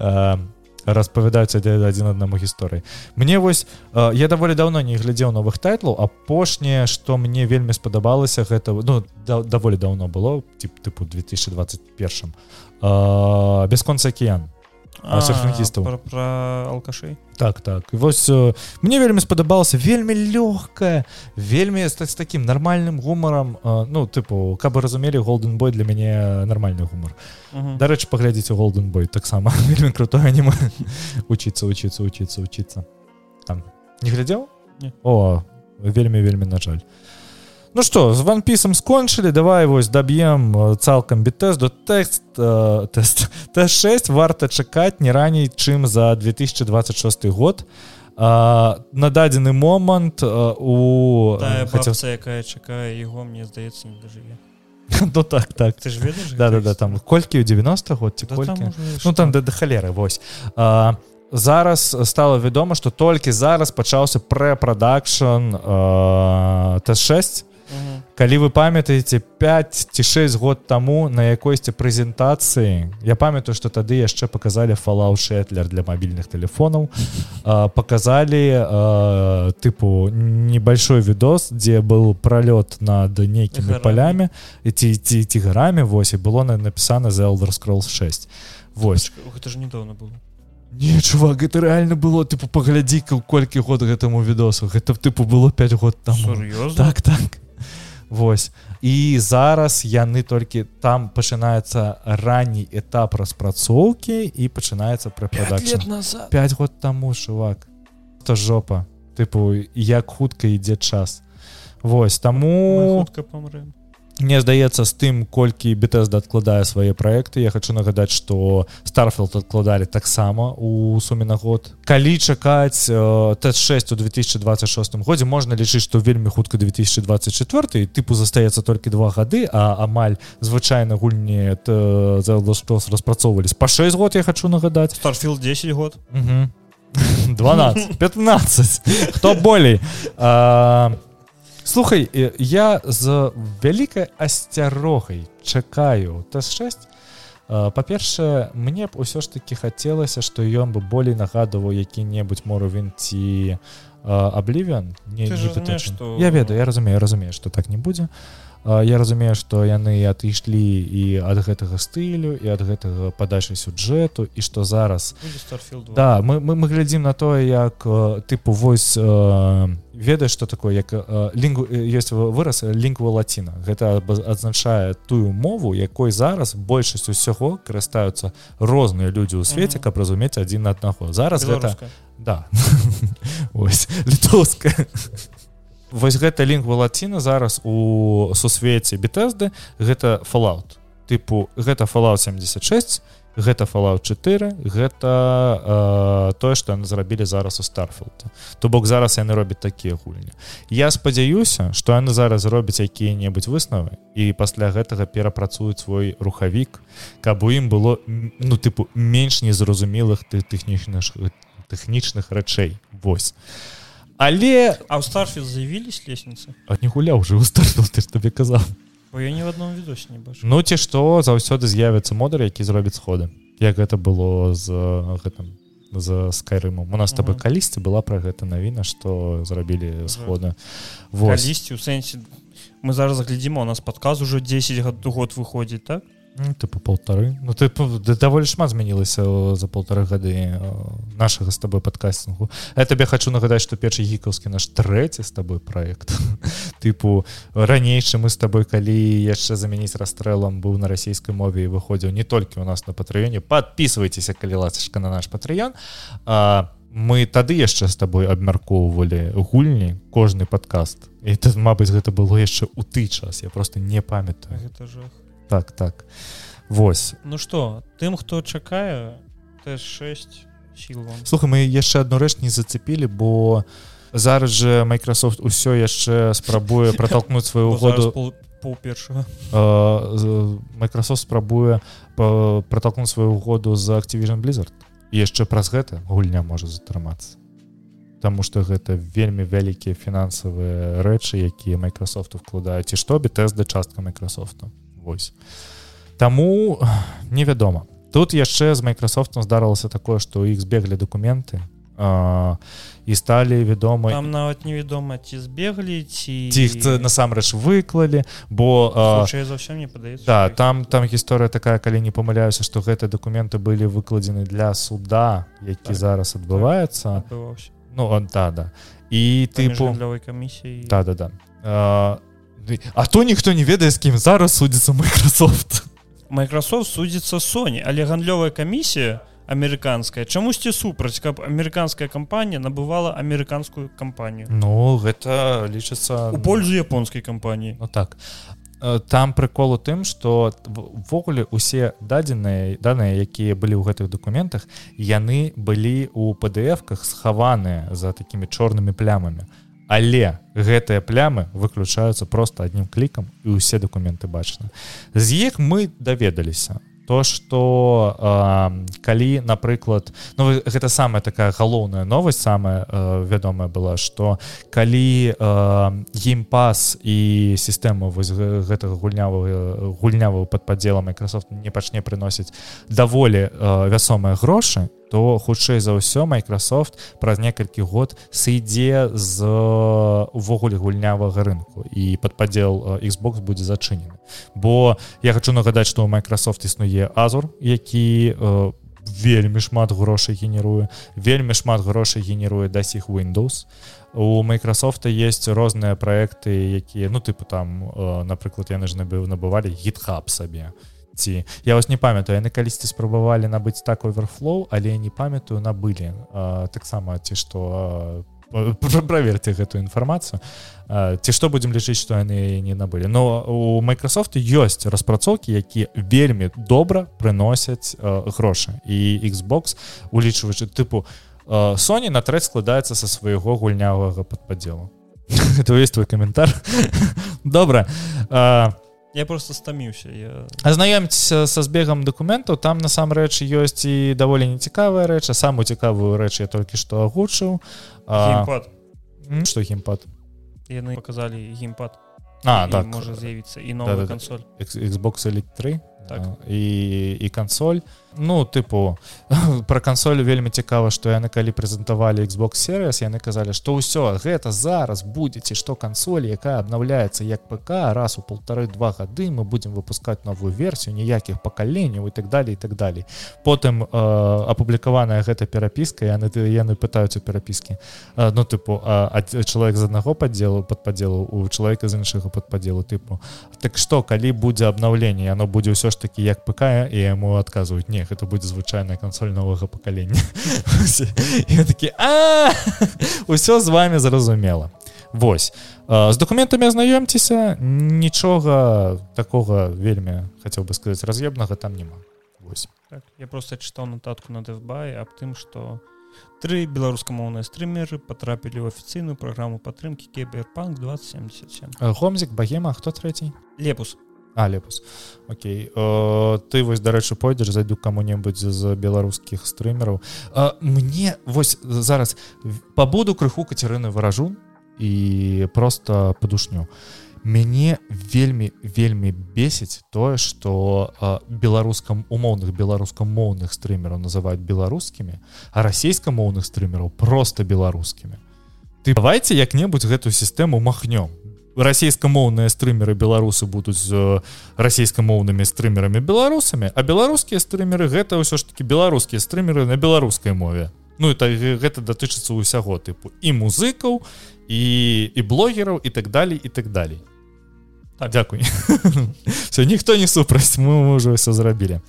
э, распавядаюць адзін аднаму гісторыі. Мне вось э, я даволі давно не глядзеў новых тайтлаў апошняе што мне вельмі спадабалася гэта ну да, даволі давно было тип тыпу 2021 э, бесконца океан серфінгістаў про, про алкашей. Так так. І вось мне вельмі спадабалася вельмі лёгкая вельмі стаць таким нармальным гумарам ну тыпу каб разумелі голден бой для мяне нармальны гумар дарэчы паглядзіце голден бой таксама вельмі крутой аніма учиться учиться учиться учиться. Там. Не глядзеў о вельмі вельмі на жаль Ну что з ванпісам скончылі давай вось даб'ем э, цалкам бітэст до тэкст э, тест Т6 варта чакаць не раней чым за 2026 год. А, на дадзены момант а, у хацеў... якая чакае яго мне здаецца не дажыве ну так так. Ты ж ведаеш да да да там колькі ў 90 год ці да, колькі ну там да да халеры вось а зараз стало вядома что толькі зараз пачаўся прэпрадакшн т6 калі вы памятаеце 5 ці 6 год таму на якойсьці прэзентацыі я памятаю что тады яшчэ показалі фалау шэтлер для мабільных телефонаў показалі тыпу небольшой відос дзе был пролёт над нейкімі палямі ці ці цігарамі восьось было на напісана за elder scrolls 6 вось. Гэта ж недавно было. Не, чувак это реально было тыпу паглядзі колькі год гэтаму відосу. Гэта тыпу было 5 год там так так Вось. І зараз яны толькі там пачынаецца ранні этап распрацоўкі і пачынаецца прыпрадакшн 5 год таму чувак. То жопа. Тыпу як хутка ідзе час. Вось таму хутка памрэм Мне здаецца з тым колькі бетэзда адкладае свае праекты я хочу нагадаць что старфілд адкладалі таксама у суме на год. Калі чакаць э, т6 у 2026 годзе можна лічыць што вельмі хутка 2024 тыпу застаецца толькі два гады а амаль звычайна гульні заос распрацоўвались по 6 год я хочу нагадаць. Старфілд 10 год? 12 15 хто болей. А слухай я з вялікай асцярогай чакаю т6 па-першае мне б усё ж таки хацелася што ён бы болей нагадываў які-небудзь моровін ці аблівен не, не что я ведаю я разумею разумею что так не будзе я разумею што яны адышлі і ад гэтага стылю і ад гэтага падачы сюджэту і што зараз да мы, мы, мы глядзім на тое як тыпу вось ведаеш что такое як лінгу ёсць выраз лінгва лаціна. Гэта адзначае тую мову якой зараз большасць усяго карыстаюцца розныя людзі ў свеце каб разумець адзін аднаго. Зараз Беларуска. гэта да. Ось літоўская вось гэта лінгва лаціна зараз у сусвеце бітэзды гэта fallout. Тыпу гэта fallout 76 гэта fallout 4 гэта э, тое што яны зрабілі зараз у старфілда то бок зараз яны робяць такія гульні. Я спадзяюся што яны зараз робяць якія-небудзь выснавы і пасля гэтага перапрацуюць свой рухавік каб у ім было ну тыпу менш незразумелых ты тэхнічных тэхнічных рэчэй. Восьось але а ў старфі заявілись лестницы? Ад не гуляў уже у старфіл ты табе казаў Бо я ні в одном відосі не бачу. Ну ці што заўсёды з'явіцца модар які зробіць сходы. Як гэта было з гэтым за скайрымом. У нас uh -huh. табы калісьці была пра гэта навіна што зрабілі сходы. Восьісці у сэнсе мы зараз заглядзімо у нас падказ ужо 10 год год выходзіць так тыпу полторы Ну ты даволі шмат змянілася за полторы гады нашага з тобой падкастингу я табе хочу нагадаць что першы гікаўскі наш трэці з тобой проект. Тыпу ранейшы мы з тобой калі яшчэ замяніць расстрэлам быў на расійскай мове і выходзіў не толькі у нас на патрыёне подписывайтеся калі ласачка на наш патрыён а мы тады яшчэ з табой абмяркоўвалі гульні кожны подкаст. І тут Мабыць гэта было яшчэ у ты час я просто не памятаю. Гэта жах так так. Вось. Ну что тым хто чакае т6 слухай мы яшчэ одну рэч не зацепілі бо зараз же Microsoft усё яшчэ спрабуе протолкнуть сваю году першага Microsoft спрабуе протолкнуть сваю году за Activision Blizzard. Яшчэ праз гэта гульня можа затрымацца Таму что гэта вельмі вялікія фінансавыя рэчы якія Microsoft вкладаюць і што бітэзда частка Microsoftу Вось. Таму невядома. Тут яшчэ з Майкрасофтом здарылася такое, што іх збеглі дакументы а, і сталі вядома там нават невядома ці збеглі ці ці насамрэч выклалі бо заўсём не падаецца да, там там гісторыя такая калі не памыляюся што гэтыя дакументы былі выкладзены для суда які так, зараз адбываецца. Так, ну он да да. І тыпу камісіі. Да да да. А, А то ніхто не ведае з кім зараз судзіцца Microsoft. Microsoft судзіцца Sony. Але гандлёвая камісія амерыканская чамусьці супраць каб амерыканская кампанія набывала амерыканскую кампанію Ну гэта лічыцца у пользу японскай кампаніі Ну так. Э, там прыкол у тым што ввогуле усе дадзеныя даныя якія былі ў гэтых дакументах яны былі у pdf-ках схаваныя за такімі чорнымі плямамі але гэтыя плямы выключаюцца просто адным клікам і ўсе дакументы бачны з іх мы даведаліся. То что э, калі напрыклад ну, гэта самая такая галоўная новость самая э, вядомая была что калі геймпас э, і сістэму вось гэтага гульнявага гульнявого под падзела Microsoft не пачне прыносіць даволі э, вясомыя грошы то хутчэй за ўсё Microsoft праз некалькі год сыдзе з увогуле гульнявага рынку і под падзел Xbox будзе зачынены. Бо я хочу нагадаць что у Microsoft існуе азур які у вельмі шмат грошай генеруе вельмі шмат грошай генеруе да сіх Windows. У Microsoft есть розныя проекты якія ну тыпу там напрыклад яны ж набыў набывалі гитхаб сабе ці я вас не памятаю яны калісьці спрабавалі набыць так оверфлоу але не памятаю набылі таксама ці што проверьте гэтую інфармацыю ці што будзем лічыць што яны не набылі. Но у Microsoft ёсць распрацоўкі якія вельмі добра прыносяць грошы. І Xbox улічваючы тыпу Sony на трэць складаецца са свайго гульнявага падпадзелу это есть твой каментар? Добра. А я просто стаміўся я... азнаёмцеся са збегам дакументаў там насамрэч ёсць і даволі нецікавая рэч а самую цікавую рэч я толькі што агучыў что геймпад? Яны показалі геймпад. А так. можа з'явіцца і новая да, да, кансоль Xbox Elite 3 так. і і кансоль ну тыпу про кансоль вельмі цікава што яны калі прэзентавалі Xbox сервис яны казалі што ўсё гэта зараз будзеце што кансоль якая обнаўляецца як ПК раз у полторы-два гады мы будемм выпускать новую версію ніякіх пакаленняў і так далее і так далей. Потым э, апублікаваная гэта перапіска яны яны пытаюць у перапіскі. Э, ну тыпу э, чалавек з аднаго падзелу под падзелу у чалавека з іншага под падзелу тыпу так што калі будзе абнаўленне? Яно будзе ўсё ж таки як ПК і яму адказваюць не гэта будзе звычайная кансоль новага пакалення такі а ўсё з вами зразумела Вось. З документамі азнаёмцеся нічога такога вельмі хацеў бы сказаць раз'ебнага там няма. Вось. Так, я просто чытаў нататку на дэвбай аб тым што тры беларускамоўныя стрымеры патрапілі ў афіцыйную праграму падтрымкі кіберпанк 2077 гомзік багема хто трэцій лепус а лепус. Окей. Э, ты вось дарэчы пойдзеш зайду каму-небудзь з беларускіх стрымераў. Э, мне вось зараз пабуду крыху кацярыны выражу і просто падушню. Мяне вельмі вельмі бесіць тое что беларускам умоўных беларускамоўных стрымераў называют беларускімі а расійскамоўных стрымераў просто беларускімі. Ты давайте як-небудзь гэтую сістэму махнём расійскамоўныя стрымеры беларусы будуць з расійскамоўнымі стрымерамі беларусамі а беларускія стрымеры гэта ўсё ж таки беларускія стрымеры на беларускай мове. Ну это гэта датычыцца ўсяго тыпу і музыкаў і і блогераў і так далей і так далей. Так. дзякуй все ніхто не супраць мы уже все зрабілі.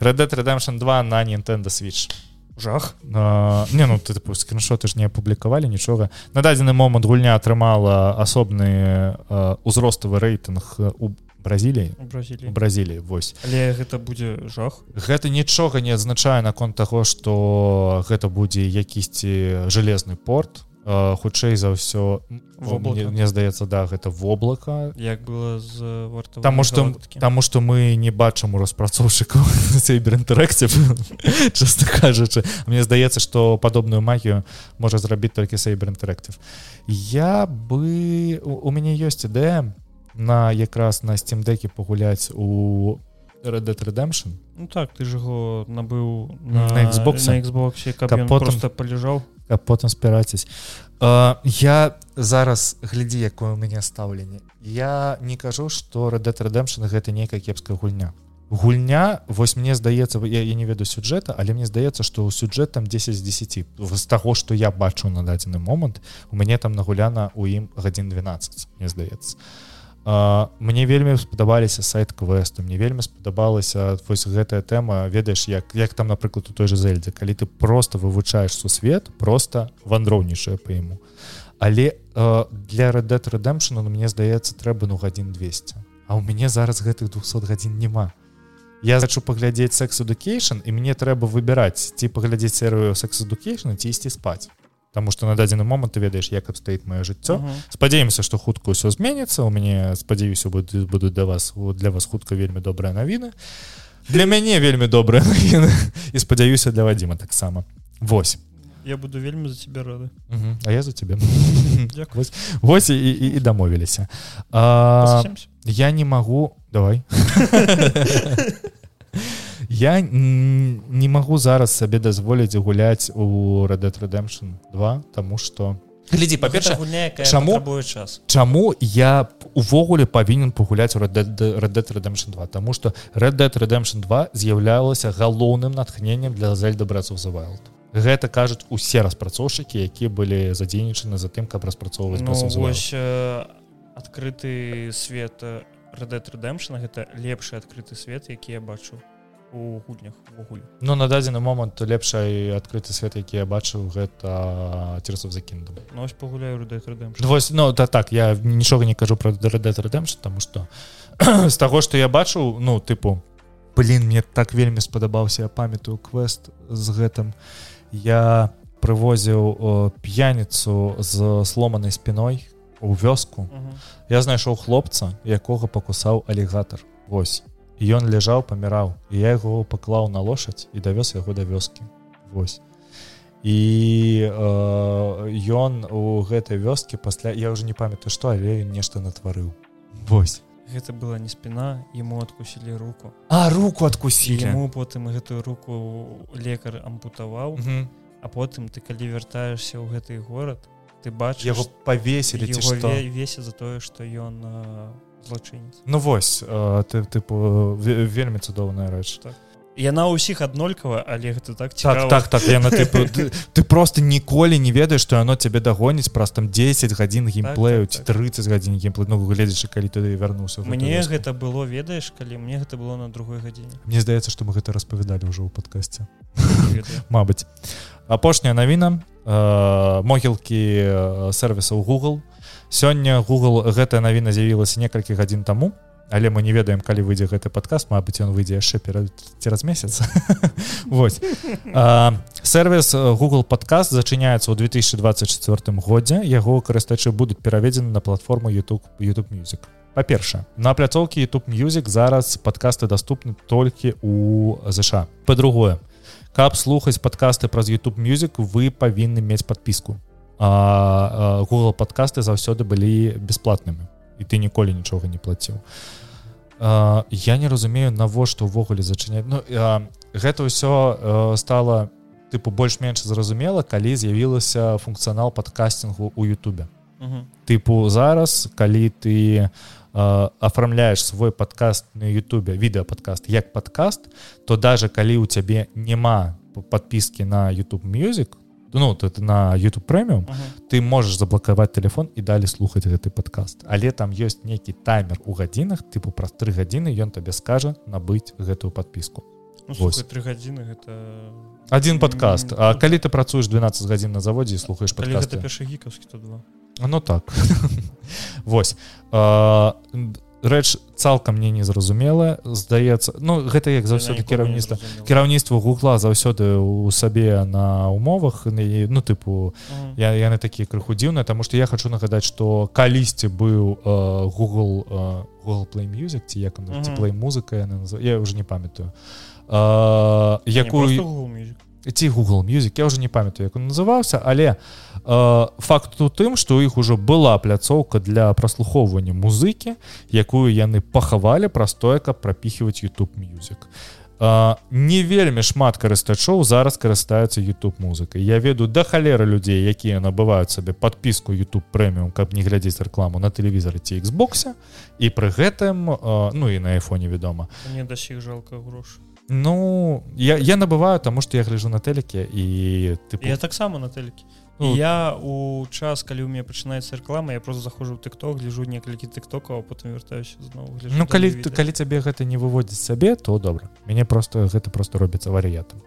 Red Dead Redemption 2 на Nintendo switch жах. А, не ну ты скриншоты ж не апублікавалі нічога на дадзены момант гульня атрымала асобны узроставы рэйтынг у бразіліі бразіліі вось. Але гэта будзе жах. Гэта нічога не азначае наконт таго што гэта будзе якісьці жалезны порт хутчэй за ўсё мне, мне здаецца да гэта воблака як было з таму что таму что мы не бачым у распрацоўшчыкаў сейберінтэрэкцію часто кажучы мне здаецца что падобную магію можа зрабіць толькі сейберінтэрэкцыв я бы у, у мяне ёсць ідэя на якраз на стимдеке пагуляць у Red Dead Redemption. Ну так ты ж яго набыў на, на Xbox. на Xbox каб потом просто палежаў каб потым спіраціць uh, я зараз глядзі якое у мяне стаўленне я не кажу что Dead Redemption гэта нейкая кепская гульня. Гульня вось мне здаецца я, я не веду сюджэта але мне здаецца что ў сюджэт там 10 з 10 з таго что я бачу на дадзены момант у мяне там нагуляна у ім гадзін 12 мне здаецца а мне вельмі спадабаліся сайт квесту мне вельмі спадабалася вось гэтая тэма ведаеш як як там напрыклад у той же зельдзе калі ты просто вывучаеш сусвет просто вандроўнічае по ему але э, для Red Dead Redemption ну, мне здаецца трэба ну гадзін 200 а у мяне зараз гэтых 200 гадзін няма. Я хочу паглядзець секс education і мне трэба выбіраць ці паглядзець серыю секс education ці ісці спаць Таму што на дадзены момант ты ведаеш як абстаіць маё жыццё uh -huh. спадзяемся што хутка ўсё зменіцца у мяне спадзяюся будуць будуць да вас для вас хутка вельмі добрая навіна для мяне вельмі добрая навіна і спадзяюся для вадзіма таксама Вось. Я буду вельмі за тебе рады -huh. А я за тебе Вось, Вось і, і, і дамовіліся а, я не магу давай я не магу зараз сабе дазволіць гуляць у Red Dead Redemption 2 тому что глядзі па-перша чаму час. Чаму я увогуле павінен пагуляць у Red Dead, Red Dead Redemption 2 тому что Red Dead Redemption 2 з'яўлялася галоўным натхненнем для зельда брацаў за wild. Гэта кажуць усе распрацоўшчыкі якія былі задзейнічаны за тым каб распрацоўваць ну, вось э, адкрыты свет Red Dead Redemption гэта лепшы адкрыты свет які я бачу у гульнях увогуле Ну на дадзены момант лепшай адкрыты свет які я бачыў гэта церсов закінду Нось пагуляю вось ну да так я нічога не кажу про рэдэмш тому что з таго что я бачыў ну тыпу блин мне так вельмі спадабаўся я памятаю квест з гэтым. Я прывозіў п'яніцу з сломанай спіной у вёску. Я знайшоў хлопца якога пакусаў алігатор восьось ён ляжаў паміраў і я яго паклаў на лошадь і давёз яго да вёскі. Восьось і ён э, у гэтай вёскі пасля я уже не памятаю што але нешта натварыў. Восьось гэта была не спіна ему адкусілі руку. А руку адкусілі. Ему потым гэтую руку лекар ампутаваў mm -hmm. а потым ты калі вяртаешься ў гэты горад ты бачыш яго павесілі весе за тое што ён у злачынец Ну вось ты тыпу вельмі цудоўная рэч. Так. Яна ўсіх аднолькава але гэта так так так так яна тыпу, ты, ты просто ніколі не ведаеш што яно цябе дагоніць праз там 10 гадзін геймплею так, так, 30 так. гадзін геймплей ну гледзячы калі ты вярнуўся мне гэта было ведаеш калі мне гэта было на другой гадзіне. Мне здаецца што мы гэта распавядалі ўжо ў падкасці Мабыць. Апошняя навіна могілкі сервісаў Google сёння Google гэтая навіна з'явілася некалькі гадзін таму але мы не ведаем калі выйдзе гэты падказ Мабыць ён выйдзе яшчэ перад цераз месяц. Вось. Сервіс Google подкаст зачыняецца ў 2024 годзе. Яго карыстачы будуць пераведзены на платформу YouTube YouTube music. Па-першае на пляцоўкі YouTube music зараз подкасты доступны толькі у ЗША по-другое каб слухаць подкасты праз YouTube music вы павінны мець подпіску а, а, Google подкасты заўсёды былі бясплатнымі і ты ніколі нічога не плаціў. Я не разумею навошта увогуле зачыняць. Ну а, гэта ўсё стало тыпу больш-менш зразумела калі з'явілася функцыянал подкастингу у Ютубе. Тыпу зараз калі ты афармляешь свой подкаст на Ютубе відэападкаст як подкаст то даже калі у цябе няма подпіски на YouTube music ну ты на YouTube прэміум uh -huh. ты можешь заблокаваць телефон і далі слухаць гэты подкаст. Але там ёсць нейкі таймер у гадзінах тыпу праз три гадзіны ён табе скажа набыць гэтую подпіску ну, три гадзіны гэта один подкаст. А калі ты працуеш 12 гадзін на заводзе слухаешь подкаст гікаўскі ну так. Вось а, рэч цалкам мне незразумела здаецца Ну гэта як заўсёды кіраўніцтва. кіраўніцтва гугла заўсёды у сабе на умовах. Ну тыпу я яны такія крыху дзіўныя тому что я хочу нагадаць что калісьці быў uh, Google uh, Google play music ці як плей музыка я уже не памятаю. Uh, якую ці Google music я уже не памятаю як он называўся але э, факт у тым что у іх ужо была пляцоўка для праслухоўвання музыкі якую яны пахавалі праз тое каб прапіхваць YouTube music. Э, не вельмі шмат карыстачоў зараз карыстаюцца YouTube музыкай я веду да халеры людзей якія набываюць сабе подпіску YouTube прэміум каб не глядзець рэкламу на тэлевізары ці Xбосе і пры гэтым э, ну і на айфоне вядома не да сіх жалка грошы Ну я, я набываю тому что я гляжу на тэлеке і тыпу... я таксама на тэлеке. Ну, я у час калі у меня пачынаецца рэклама я просто захожу тыкток гляжу некалькі тыктокаў потым вяртаюся зноў Ну калі ты калі цябе гэта не выводзіць сабе то добра. Мяне просто гэта просто робіцца варыятам.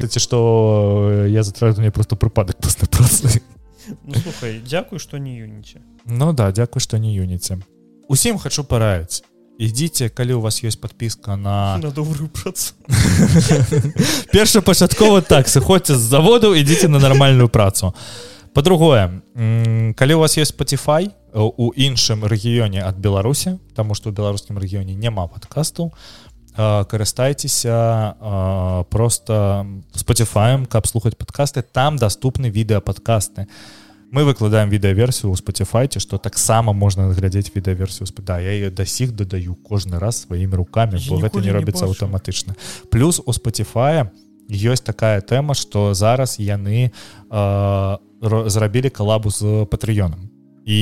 Ці што я затрату мне просто прыпадак просто працы ну, Дякую што не юніце. Ну да дзякуй што не юніце. Усім хачу параіць ідзіце калі у вас есть подпіска на, на добрую працу першапачаткова так сыходзьце з заводу ідзіце на нармальную працу по-другое калі у вас есть Spotify у іншым рэгіёне ад беларусі тому что у беларускім рэгіёне няма подкасту карыстайцеся просто спаціфаем каб слухаць подкасты там доступны відэападкасты а мы выкладаем відэаверсію ў спаціфайце што таксама можна глядзець відэаверсію спыта я ее да сіх дадаю кожны раз сваімі руками бо гэта не робіцца аўтаматычна плюс у спаціфая ёсць такая тэма что зараз яны э, зрабілі калабу з патрыёнам і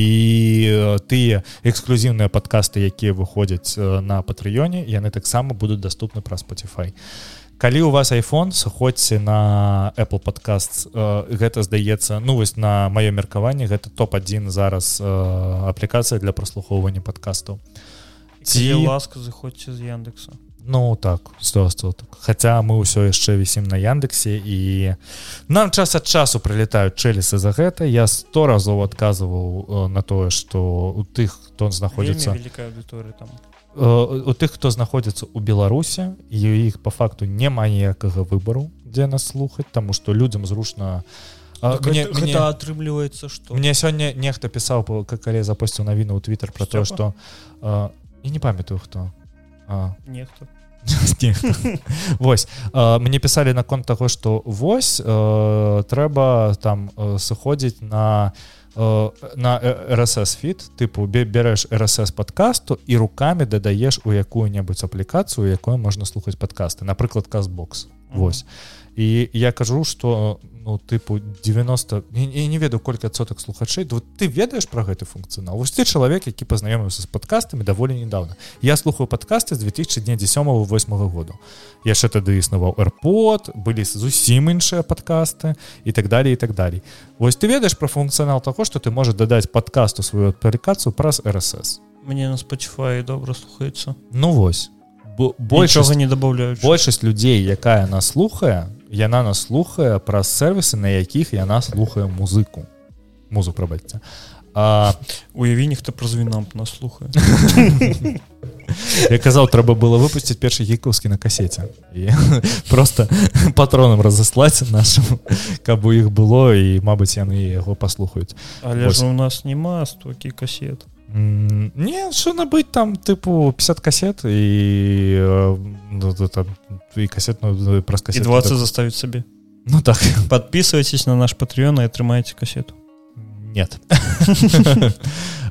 тыя эксклюзіўныя падкасты якія выходзяць на патрыёне яны таксама будуць доступны праз спаціфай і калі у вас iPhone сыходзьце на Apple подкаст э, гэта здаецца ну вось на маё меркаванне гэта топ-1 зараз э, аплікацыя для праслухоўвання подкастаў ці ласка заходзьце з яндекса. Ну так 100 так. Хаця мы ўсё яшчэ вісім на яндексе і нам час ад часу прылетаюць чэлісы за гэта. Я сто разоў адказваў на тое што у тых хто знаходзіцца у тых хто знаходзіцца ў беларусе і іх по факту няма ніякага выбару дзе нас слухаць тому что людям зручна мне атрымліваецца что мне сёння нехта пісаў калі запусціў навіну ў Twitter про тое что і не памятаю хто. Нехто Вось. Мне пісалі наконт таго што вось трэба там сыходзіць на Э, на RSS фіт тыпу бярэш RSS подкасту і руками дадаеш у якую-небудзь аплікацыю якой можна слухаць подкасты. Напрыклад казбокс Вось. І я кажу что ну тыпу 90 я не ведаю колькі адсотак слухачэй вот ты ведаеш про гэты функцыянал вось ты чалавек які пазнаёміўся з подкастамі даволі недавно. Я слухаю подкасты з 2010 восьм году яшчэ тады існаваў airпод былі зусім іншыя подкасты і так далее і так далей Вось ты ведаеш про функцыянал того что ты можешь дадаць подкасту сваю аплікацыю праз RSS мне на Spotify добра слухаецца ну вось. Большого не добавляю. большасць людзей якая нас слухае яна нас слухае праз сервісы на якіх яна слухае музыку. Музу прабачце. Уяві нехто праз вінамп нас слухае. Я казаў трэба было выпусціць першы гікаўскі на касеце. І просто патронам разаслаць нашим каб у іх было і мабыць яны яго паслухаюць. Але ж у нас няма стокі касет не що набыць там тыпу 50 касет і ну, там і касет ну, праз касет 20 так... заставіць сабе ну так. Подписывайтесь на наш патрыён і атрымаеце касету нет.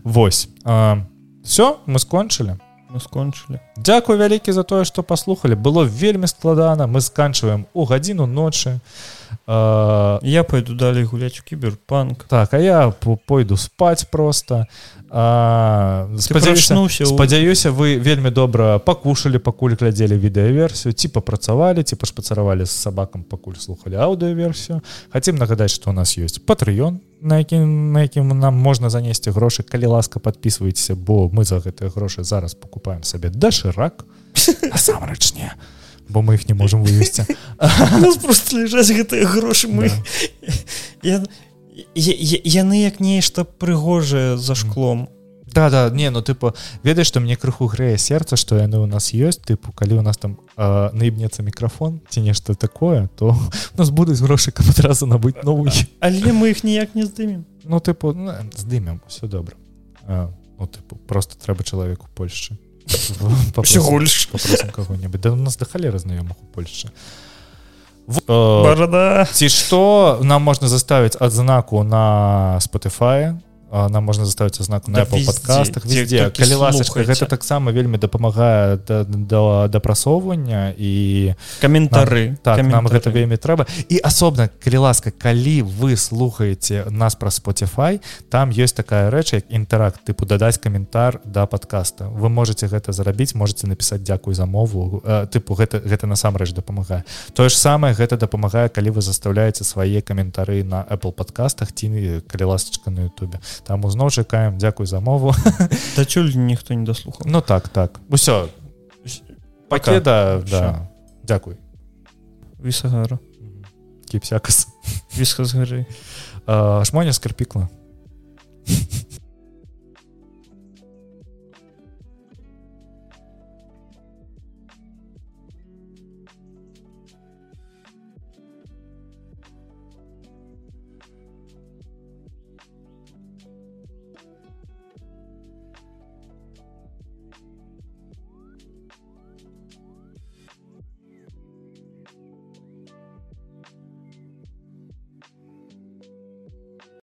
Вось все мы скончылі мы скончылі Дякую вялікі за тое што паслухали было вельмі складана мы сканчваем у гадзіну ночы я пойду далей гуляць у кіберпанк так а я пойду спаць просто спадзяюся спадзяюся вы вельмі добра пакушалі пакуль глядзелі відэаверсію ці папрацавалі ці пашпацаравалі з сабакам пакуль слухали аўдыоверсію хацім нагадаць что у нас есть патрыён на якім на якім нам можна занесці грошы калі ласка подписывайтеся бо мы за гэтыя грошы зараз покупаем сабе дашырак насамрэч не бо мы их не можем вывесці просто лежаць гэтыя грошы мы я яны як нешта прыгожае за шклом. Да да не ну тыпу ведаеш што мне крыху грэе сэрца што яны у нас ёсць тыпу калі у нас там наібнецца мікрафон ці нешта такое то у нас будуць грошы каб адразу набыць новую. Але мы іх ніяк не здымем. Ну тыпу ну, здымем все добра. Ну, тыпу просто трэба чалавеку Польшчы. Кого-нибудь да у нас да халеры знаёмых у Польшчы. а Борода. ці што нам можна заставіць адзнаку на Spotify нам можна заставіць знаку на Apple подкастах везде. Калі ласачка гэта таксама вельмі дапамагае да дапрасоўвання і каментары так нам гэта вельмі трэба. І асобна калі ласка калі вы слухаеце нас пра Spotify там ёсць такая рэч як інтэракт тыпу дадаць каментар да подкаста вы можете гэта зарабіць можете напісаць дзякуй за мову тыпу гэта гэта насамрэч дапамагае. Тое ж самае гэта дапамагае калі вы заставляеце свае каментары на Apple подкастах ці калі ласачка на Ютубе там зноў чакаем дзякуй за мову. Дачуль ніхто не даслухаў Ну так так. Усё пакеда да. дзякуй вісагара. Кіпсякас віска з гары шмоня скарпікла